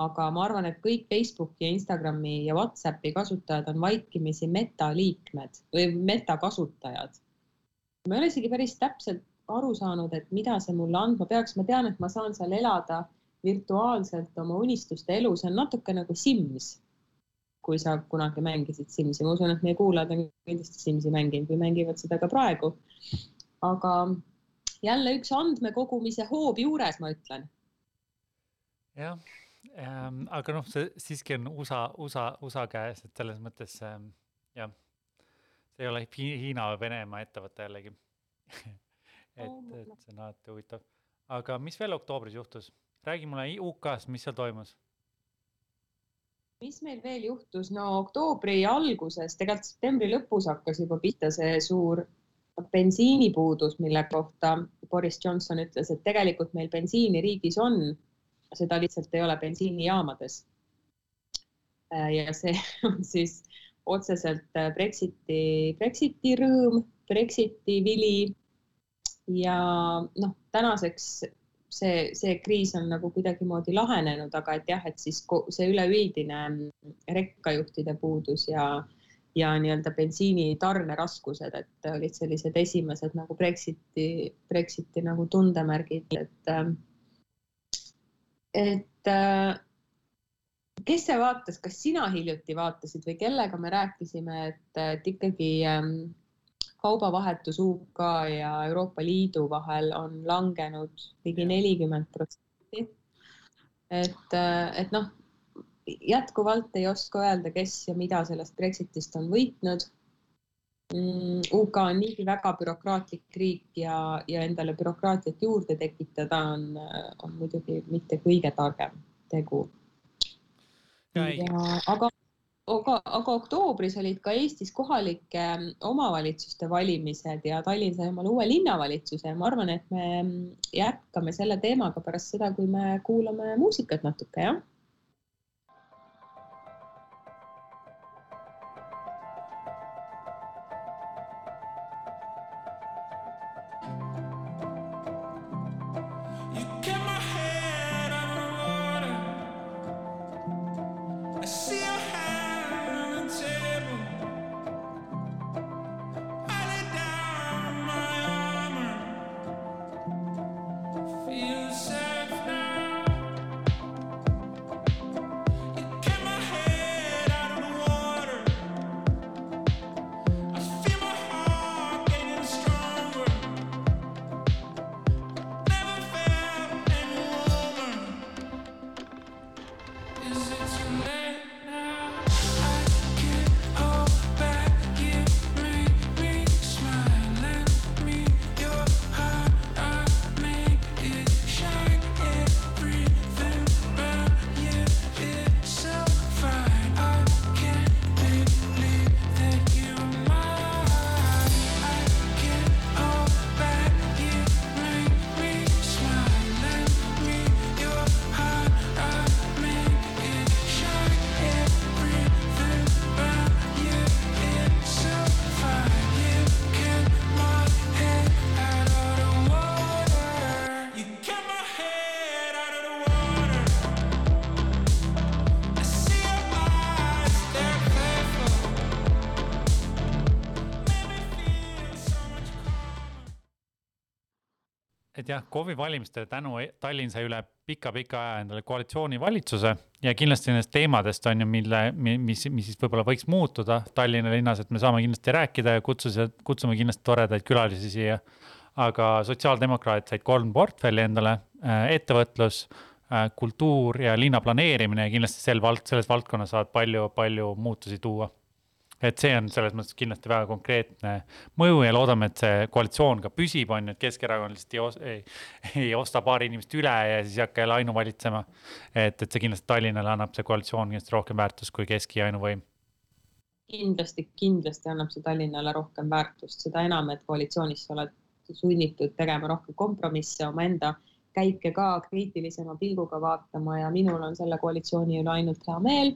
aga ma arvan, et kõik Facebooki ja Instagrami ja Whatsappi kasutajad on vaikimisi meta liikmed või meta kasutajad. ma ei ole isegi päris täpselt aru saanud, et mida see mulle andma peaks, ma tean, et ma saan seal elada virtuaalselt oma unistuste elu, see on natuke nagu Sims. kui sa kunagi mängisid Simsi, ma usun, et meie kuulajad on kindlasti Simsi mänginud või mängivad seda ka praegu. aga jälle üks andmekogumise hoob juures, ma ütlen. jah ähm,, aga noh, see siiski on USA, USA, USA käes, et selles mõttes ähm, jah, see ei ole Hiina või Venemaa ettevõte jällegi [laughs] et, et see on alati huvitav. aga mis veel oktoobris juhtus? räägi mulle UK-st, mis seal toimus? mis meil veel juhtus, no oktoobri alguses, tegelikult septembri lõpus hakkas juba pihta see suur bensiinipuudus, mille kohta Boris Johnson ütles, et tegelikult meil bensiini riigis on, seda lihtsalt ei ole bensiinijaamades. ja see [laughs] on siis otseselt Brexiti, Brexiti rõõm, Brexiti vili ja noh, tänaseks see, see kriis on nagu kuidagimoodi lahenenud, aga et jah, et siis see üleüldine rekkajuhtide puudus ja, ja nii-öelda bensiini tarneraskused, et olid sellised esimesed nagu Brexiti, Brexiti nagu tundemärgid, et, et kes see vaatas, kas sina hiljuti vaatasid või kellega me rääkisime, et, et ikkagi kaubavahetus UK ja Euroopa Liidu vahel on langenud ligi nelikümmend protsenti. et, et noh, jätkuvalt ei oska öelda, kes ja mida sellest Brexitist on võitnud. Mm, UK on niigi väga bürokraatlik riik ja, ja endale bürokraatiat juurde tekitada on, on muidugi mitte kõige targem tegu. ja, aga aga, aga oktoobris olid ka Eestis kohalike mm, omavalitsuste valimised ja Tallinn sai omale uue linnavalitsuse ja ma arvan, et me mm, jätkame selle teemaga pärast seda, kui me kuulame muusikat natuke, jah jah, KOV-i valimistele tänu e-, Tallinn sai üle pika-pika aja endale koalitsioonivalitsuse ja kindlasti nendest teemadest on ju, mille, mis, mis siis võib-olla võiks muutuda Tallinna linnas, et me saame kindlasti rääkida ja kutsuda, kutsume kindlasti toredaid külalisi siia. aga sotsiaaldemokraadid said kolm portfelli endale, ettevõtlus Äh, kultuur ja linna planeerimine ja kindlasti sel vald-, selles valdkonnas saavad palju, palju muutusi tuua. Et see on selles mõttes kindlasti väga konkreetne mõju ja loodame, et see koalitsioon ka püsib, on ju, et Keskerakond lihtsalt ei, ei, ei osta paari inimest üle ja siis ei hakka jälle ainuvalitsema. et, et see kindlasti Tallinnale annab see koalitsioon kindlasti rohkem väärtust kui Keski ainuvõim kindlasti, kindlasti annab see Tallinnale rohkem väärtust, seda enam, et koalitsioonis sa oled sunnitud tegema rohkem kompromisse omaenda käike ka kriitilisema pilguga vaatama ja minul on selle koalitsiooni üle ainult hea meel.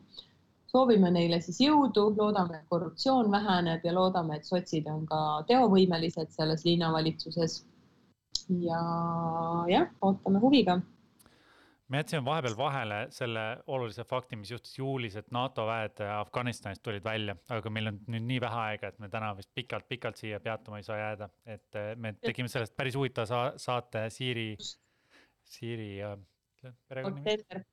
Soovime neile siis jõudu, loodame, et korruptsioon väheneb ja loodame, et sotsid on ka teovõimelised selles linnavalitsuses. ja jah, ootame huviga me jätsime vahepeal vahele selle olulise fakti, mis juhtus juulis, et NATO väed Afganistanist tulid välja, aga meil on nüüd nii vähe aega, et me täna vist pikalt-pikalt siia peatuma ei saa jääda, et me tegime sellest päris huvitava saate Siiri Siiri ja perekonnanimi.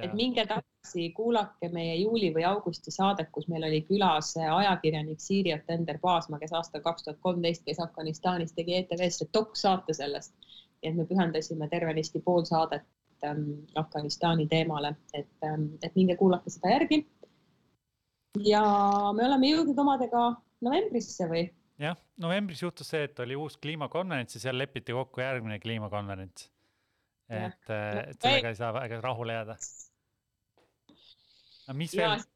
Et minge tagasi, kuulake meie juuli või augusti saadet, kus meil oli külas ajakirjanik Siiri Otender Paasma, kes aastal kaks tuhat kolmteist käis Afganistanis, tegi ETV-sse doksaate sellest. nii et me pühendasime tervenisti pool saadet ähm, Afganistani teemale, et ähm,, et minge kuulake seda järgi. ja me oleme jõudnud omadega novembrisse või? jah, novembris juhtus see, et oli uus kliimakonverents ja seal lepiti kokku järgmine kliimakonverents et, äh, et sellega ei saa väga rahule jääda. no mis ja, veel?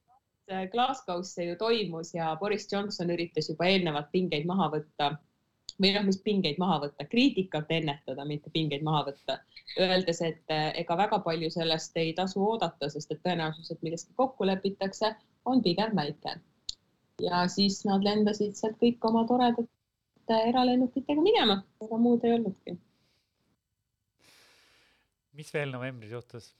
Glasgow's see ju toimus ja Boris Johnson üritas juba eelnevalt pingeid maha võtta või noh, mis pingeid maha võtta, kriitikat ennetada, mitte pingeid maha võtta, öeldes, et äh, ega väga palju sellest ei tasu oodata, sest et tõenäosus, et milleski kokku lepitakse, on pigem väike. ja siis nad lendasid sealt kõik oma toredate eralennukitega minema, ega muud ei olnudki mis veel novembris juhtus?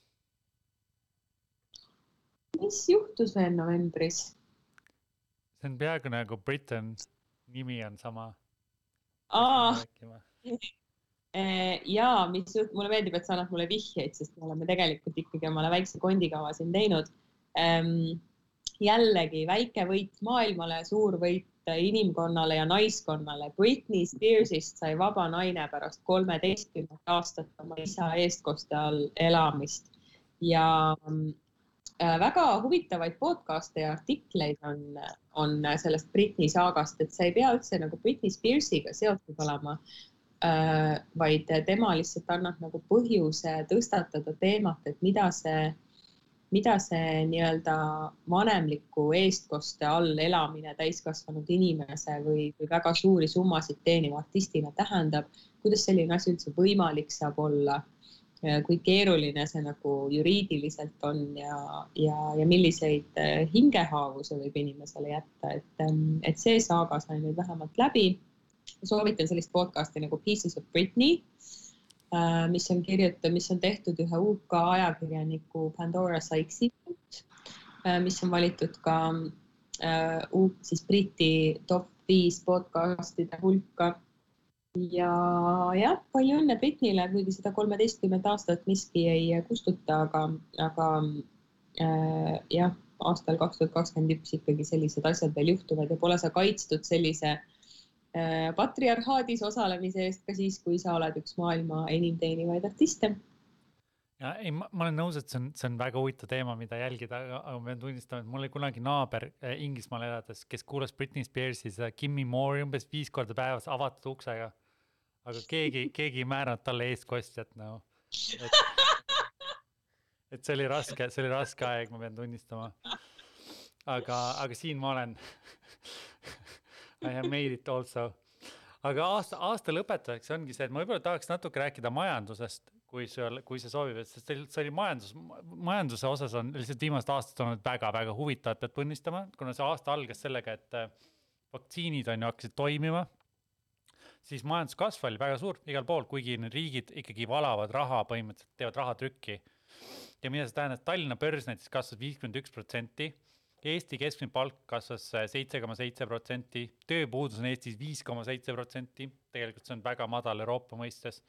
mis juhtus veel novembris? see on peaaegu nagu Britain, nimi on sama. [laughs] Eh, ja mis juht-, mulle meeldib, et sa annad mulle vihjeid, sest me oleme tegelikult ikkagi omale väikse kondikava siin teinud jällegi väike võit maailmale, suur võit inimkonnale ja naiskonnale. Britney Spearsist sai vaba naine pärast kolmeteistkümmet aastat oma isa eestkoste all elamist ja äh, väga huvitavaid podcast'e ja artikleid on, on sellest Britney saagast, et sa ei pea üldse nagu Britney Spearsiga seotud olema äh,, vaid tema lihtsalt annab nagu põhjuse tõstatada teemat, et mida see mida see nii-öelda vanemliku eestkoste all elamine täiskasvanud inimese või, või väga suuri summasid teeniva artistina tähendab, kuidas selline asi üldse võimalik saab olla, kui keeruline see nagu juriidiliselt on ja, ja, ja milliseid eh, hingehaavu see võib inimesele jätta, et, et see saaga sai nüüd vähemalt läbi. soovitan sellist podcast'i nagu Pieces of Britney. Äh, mis on kirjutatud, mis on tehtud ühe UK ajakirjaniku Pandora Sykesi poolt, äh, mis on valitud ka äh, siis Briti top viis podcast'ide hulka. ja jah, palju õnne Britnile, kuigi seda kolmeteistkümmet aastat miski ei kustuta, aga, aga äh, jah, aastal kaks tuhat kakskümmend üks ikkagi sellised asjad veel juhtuvad ja pole sa kaitstud sellise äh, Äh, patriarhaadis osalemise eest ka siis, kui sa oled üks maailma enim teenivaid artiste. ja ei, ma olen nõus, et see on, see on väga huvitav teema, mida jälgida, aga ma pean tunnistama, et mul oli kunagi naaber äh, Inglismaal elades, kes kuulas Britney Spearsi seda Kimmy Moore'i umbes viis korda päevas avatud uksega. aga keegi, [laughs] keegi ei määranud talle eestkostjat nagu no.. et see oli raske, see oli raske aeg, ma pean tunnistama. aga, aga siin ma olen [laughs] I have made it also. aga aasta, aasta lõpetuseks ongi see, et ma võib-olla tahaks natuke rääkida majandusest, kui sul, kui sa soovid, sest see oli majandus, majanduse osas on lihtsalt viimased aastad olnud väga-väga huvitavad, pead tunnistama, kuna see aasta algas sellega, et äh, vaktsiinid on ju hakkasid toimima siis majanduskasv oli väga suur igal pool, kuigi need riigid ikkagi valavad raha, põhimõtteliselt teevad rahatrükki. ja mida see tähendab, Tallinna börs näiteks kasvas viiskümmend üks protsenti Eesti keskmine palk kasvas seitse koma seitse protsenti, tööpuudus on Eestis viis koma seitse protsenti, tegelikult see on väga madal Euroopa mõistes.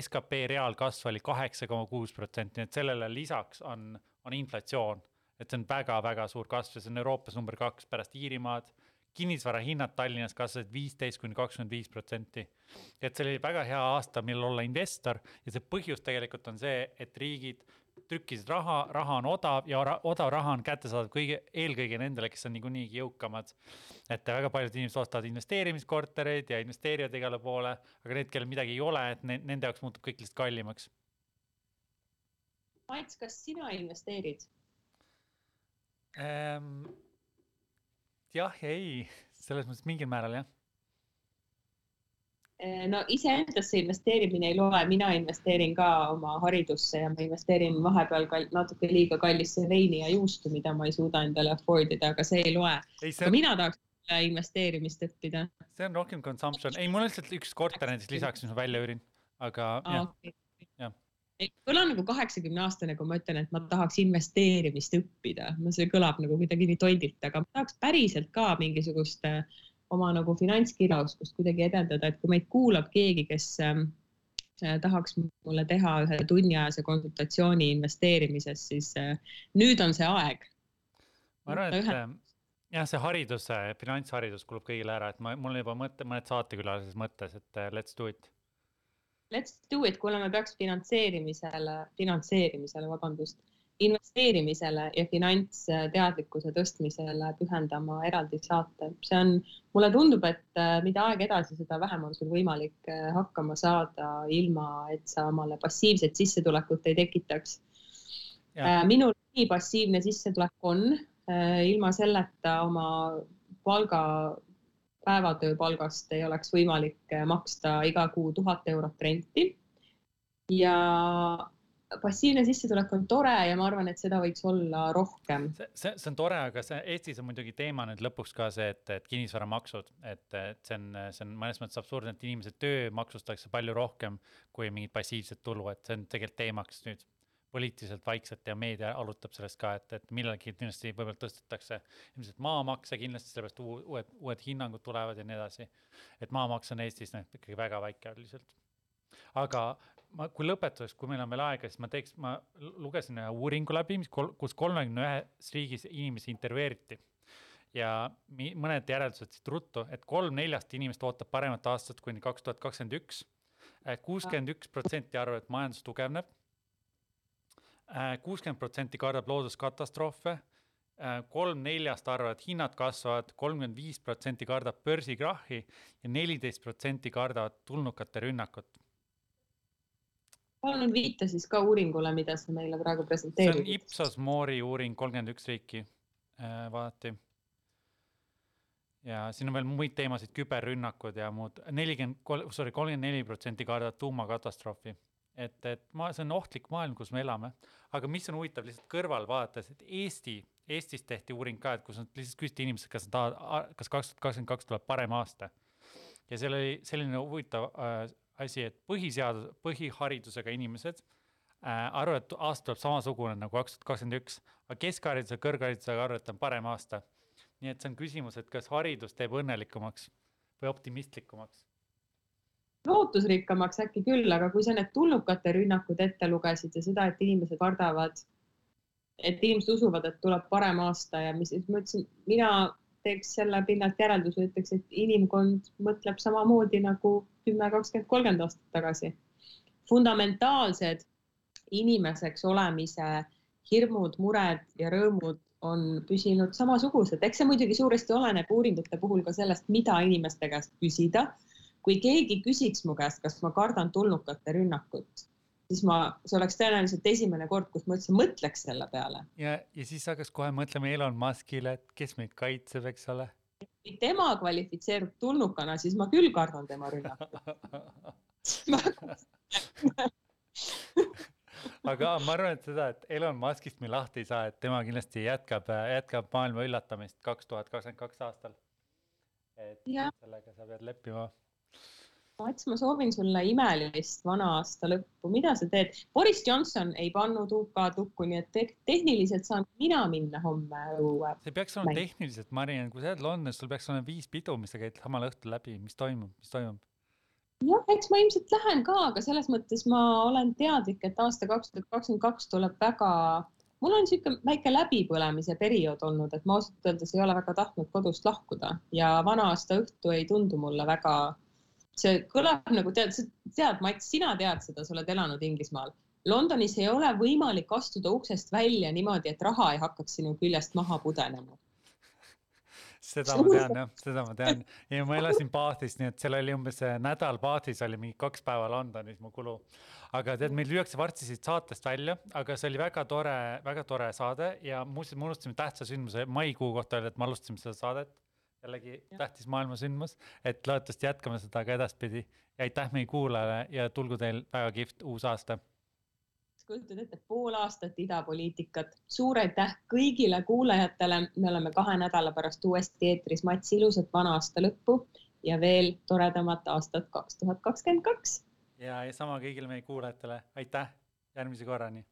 skp reaalkasv oli kaheksa koma kuus protsenti, nii et sellele lisaks on, on inflatsioon, et see on väga-väga suur kasv ja see on Euroopas number kaks pärast Iirimaad kinnisvara hinnad Tallinnas kasvasid viisteist kuni kakskümmend viis protsenti. et see oli väga hea aasta, millal olla investor ja see põhjus tegelikult on see, et riigid trükkisid raha, raha on odav ja ra odav raha on kättesaadav kõige, eelkõige nendele, kes on niikuinii jõukamad. et väga paljud inimesed ostavad investeerimiskortereid ja investeerivad igale poole, aga need, kellel midagi ei ole, et ne nende jaoks muutub kõik lihtsalt kallimaks. Mats, kas sina investeerid ähm,? jah ja ei, selles mõttes mingil määral jah no iseendasse investeerimine ei loe, mina investeerin ka oma haridusse ja ma investeerin vahepeal natuke liiga kallisse veini ja juustu, mida ma ei suuda endale afford ida, aga see ei loe. aga mina tahaks investeerimist õppida. see on rohkem consumption, ei, mul on lihtsalt üks korter näiteks lisaks, mis ma välja üürin, aga ah, jah okay., jah ei kõla nagu kaheksakümne aastane, kui ma ütlen, et ma tahaks investeerimist õppida, no see kõlab nagu kuidagi nii tondilt, aga ma tahaks päriselt ka mingisugust äh, oma nagu finantskirjaoskust kuidagi edendada, et kui meid kuulab keegi, kes äh, tahaks mulle teha ühe tunniajase konsultatsiooni investeerimises, siis äh, nüüd on see aeg. ma arvan, et. Ähm, jah, see haridus, finantsharidus kulub kõigile ära, et ma, mul on juba mõte, mõned saatekülalised mõttes, et let's do it. Let's do it, kuule, me peaks finantseerimisele, finantseerimisele, vabandust investeerimisele ja finantsteadlikkuse tõstmisele pühendama eraldi saate. see on, mulle tundub, et äh, mida aeg edasi, seda vähem on sul võimalik äh, hakkama saada, ilma et sa omale passiivset sissetulekut ei tekitaks. Äh, minul nii passiivne sissetulek on, ilma selleta oma palga, päevatööpalgast ei oleks võimalik maksta iga kuu tuhat eurot renti. ja passiivne sissetulek on tore ja ma arvan, et seda võiks olla rohkem. see, see, see on tore, aga see Eestis on muidugi teema nüüd lõpuks ka see, et, et kinnisvaramaksud, et, et see on, see on mõnes mõttes absurdne, et inimese töö maksustatakse palju rohkem kui mingit passiivset tulu, et see on tegelikult teemaks nüüd poliitiliselt vaikselt ja meedia arutab sellest ka, et, et millalgi kindlasti võib-olla tõstetakse ilmselt maamakse kindlasti, sellepärast uued, uued hinnangud tulevad ja nii edasi. et maamaks on Eestis noh, ikkagi väga väike üldiselt. aga ma, kui lõpetuseks, kui meil on veel aega, siis ma teeks, ma lugesin ühe uuringu läbi, mis kol, kus kolmekümne ühes riigis inimesi intervjueeriti. ja mi, mõned järeldused siit ruttu, et kolm neljast inimest ootab paremat aastat kuni kaks tuhat kakskümmend üks. kuuskümmend üks protsenti arvab, et majandus tugevneb. kuuskümmend protsenti kardab looduskatastroofe kolm neljast arvavad, et hinnad kasvavad, kolmkümmend viis protsenti kardab börsikrahhi ja neliteist protsenti kardavad tulnukate rünnakut palun viita siis ka uuringule, mida sa meile praegu presenteerid. see on Ipsos Mori uuring, kolmkümmend üks riiki äh, vaadati. ja siin on veel muid teemasid, küberrünnakud ja muud, nelikümmend, sorry, kolmkümmend neli protsenti kardavad tuumakatastroofi. et, et ma, see on ohtlik maailm, kus me elame, aga mis on huvitav lihtsalt kõrval vaadates, et Eesti, Eestis tehti uuring ka, et kus nad lihtsalt küsiti inimestelt, kas nad tahavad, kas kaks tuhat kakskümmend kaks tuleb parem aasta. ja seal oli selline huvitav äh, asi, et põhiseadus, põhiharidusega inimesed äh, arvavad, et aasta tuleb samasugune nagu kaks tuhat kakskümmend üks, aga keskhariduse, kõrgharidusega arvavad, et on parem aasta. nii et see on küsimus, et kas haridus teeb õnnelikumaks või optimistlikumaks? lootusrikkamaks äkki küll, aga kui sa need tulnukate rünnakud ette lugesid ja seda, et inimesed kardavad, et inimesed usuvad, et tuleb parem aasta ja mis, ma ütlesin, mina teeks selle pinnalt järelduse, ütleks, et inimkond mõtleb samamoodi nagu kümme, kakskümmend, kolmkümmend aastat tagasi. fundamentaalsed inimeseks olemise hirmud, mured ja rõõmud on püsinud samasugused, eks see muidugi suuresti oleneb uuringute puhul ka sellest, mida inimeste käest küsida. kui keegi küsiks mu käest, kas ma kardan tulnukate rünnakut, siis ma, see oleks tõenäoliselt esimene kord, kus ma üldse mõtleks selle peale. ja, ja siis hakkas kohe mõtlema Elon Muskile, et kes meid kaitseb, eks ole. Kui tema kvalifitseerub tulnukana, siis ma küll kardan tema rünnakut [laughs] aga ma arvan, et seda, et Elon Muskist me lahti ei saa, et tema kindlasti jätkab, jätkab maailma üllatamist kaks tuhat kakskümmend kaks aastal. et ja. sellega sa pead leppima Mats, ma soovin sulle imelist vana aasta lõppu, mida sa teed? Boris Johnson ei pannud UK-d lukku, nii et te tehniliselt saan mina minna homme õue. see peaks olema tehniliselt, Mariann, kui sa oled Londonis, sul peaks olema viis pidu, mis sa käid samal õhtul läbi, mis toimub, mis toimub? jah, eks ma ilmselt lähen ka, aga selles mõttes ma olen teadlik, et aasta kaks tuhat kakskümmend kaks tuleb väga, mul on niisugune väike läbipõlemise periood olnud, et ma ausalt öeldes ei ole väga tahtnud kodust lahkuda ja vana aasta õhtu ei tundu mulle väga, see kõlab nagu tead, tead, Mats, sina tead seda, sa oled elanud Inglismaal. Londonis ei ole võimalik astuda uksest välja niimoodi, et raha ei hakkaks sinu küljest maha pudenema seda ma tean jah, seda ma tean ja ma elasin Bathis, nii et seal oli umbes nädal Bathis oli mingi kaks päeva Londonis mu kulu. aga tead, meil lüüakse varsti siit saatest välja, aga see oli väga tore, väga tore saade ja muuseas, me unustasime tähtsa sündmuse maikuu kohta öelda, et me alustasime seda saadet. Jällegi ja. tähtis maailmasündmus, et loodetavasti jätkame seda ka edaspidi ja aitäh meie kuulajale ja tulgu teil väga kihvt uus aasta kujutad ette, pool aastat idapoliitikat. suur aitäh kõigile kuulajatele, me oleme kahe nädala pärast uuesti eetris. Mats, ilusat vana aasta lõppu ja veel toredamat aastat kaks tuhat kakskümmend kaks. ja, ja sama kõigile meie kuulajatele, aitäh, järgmise korrani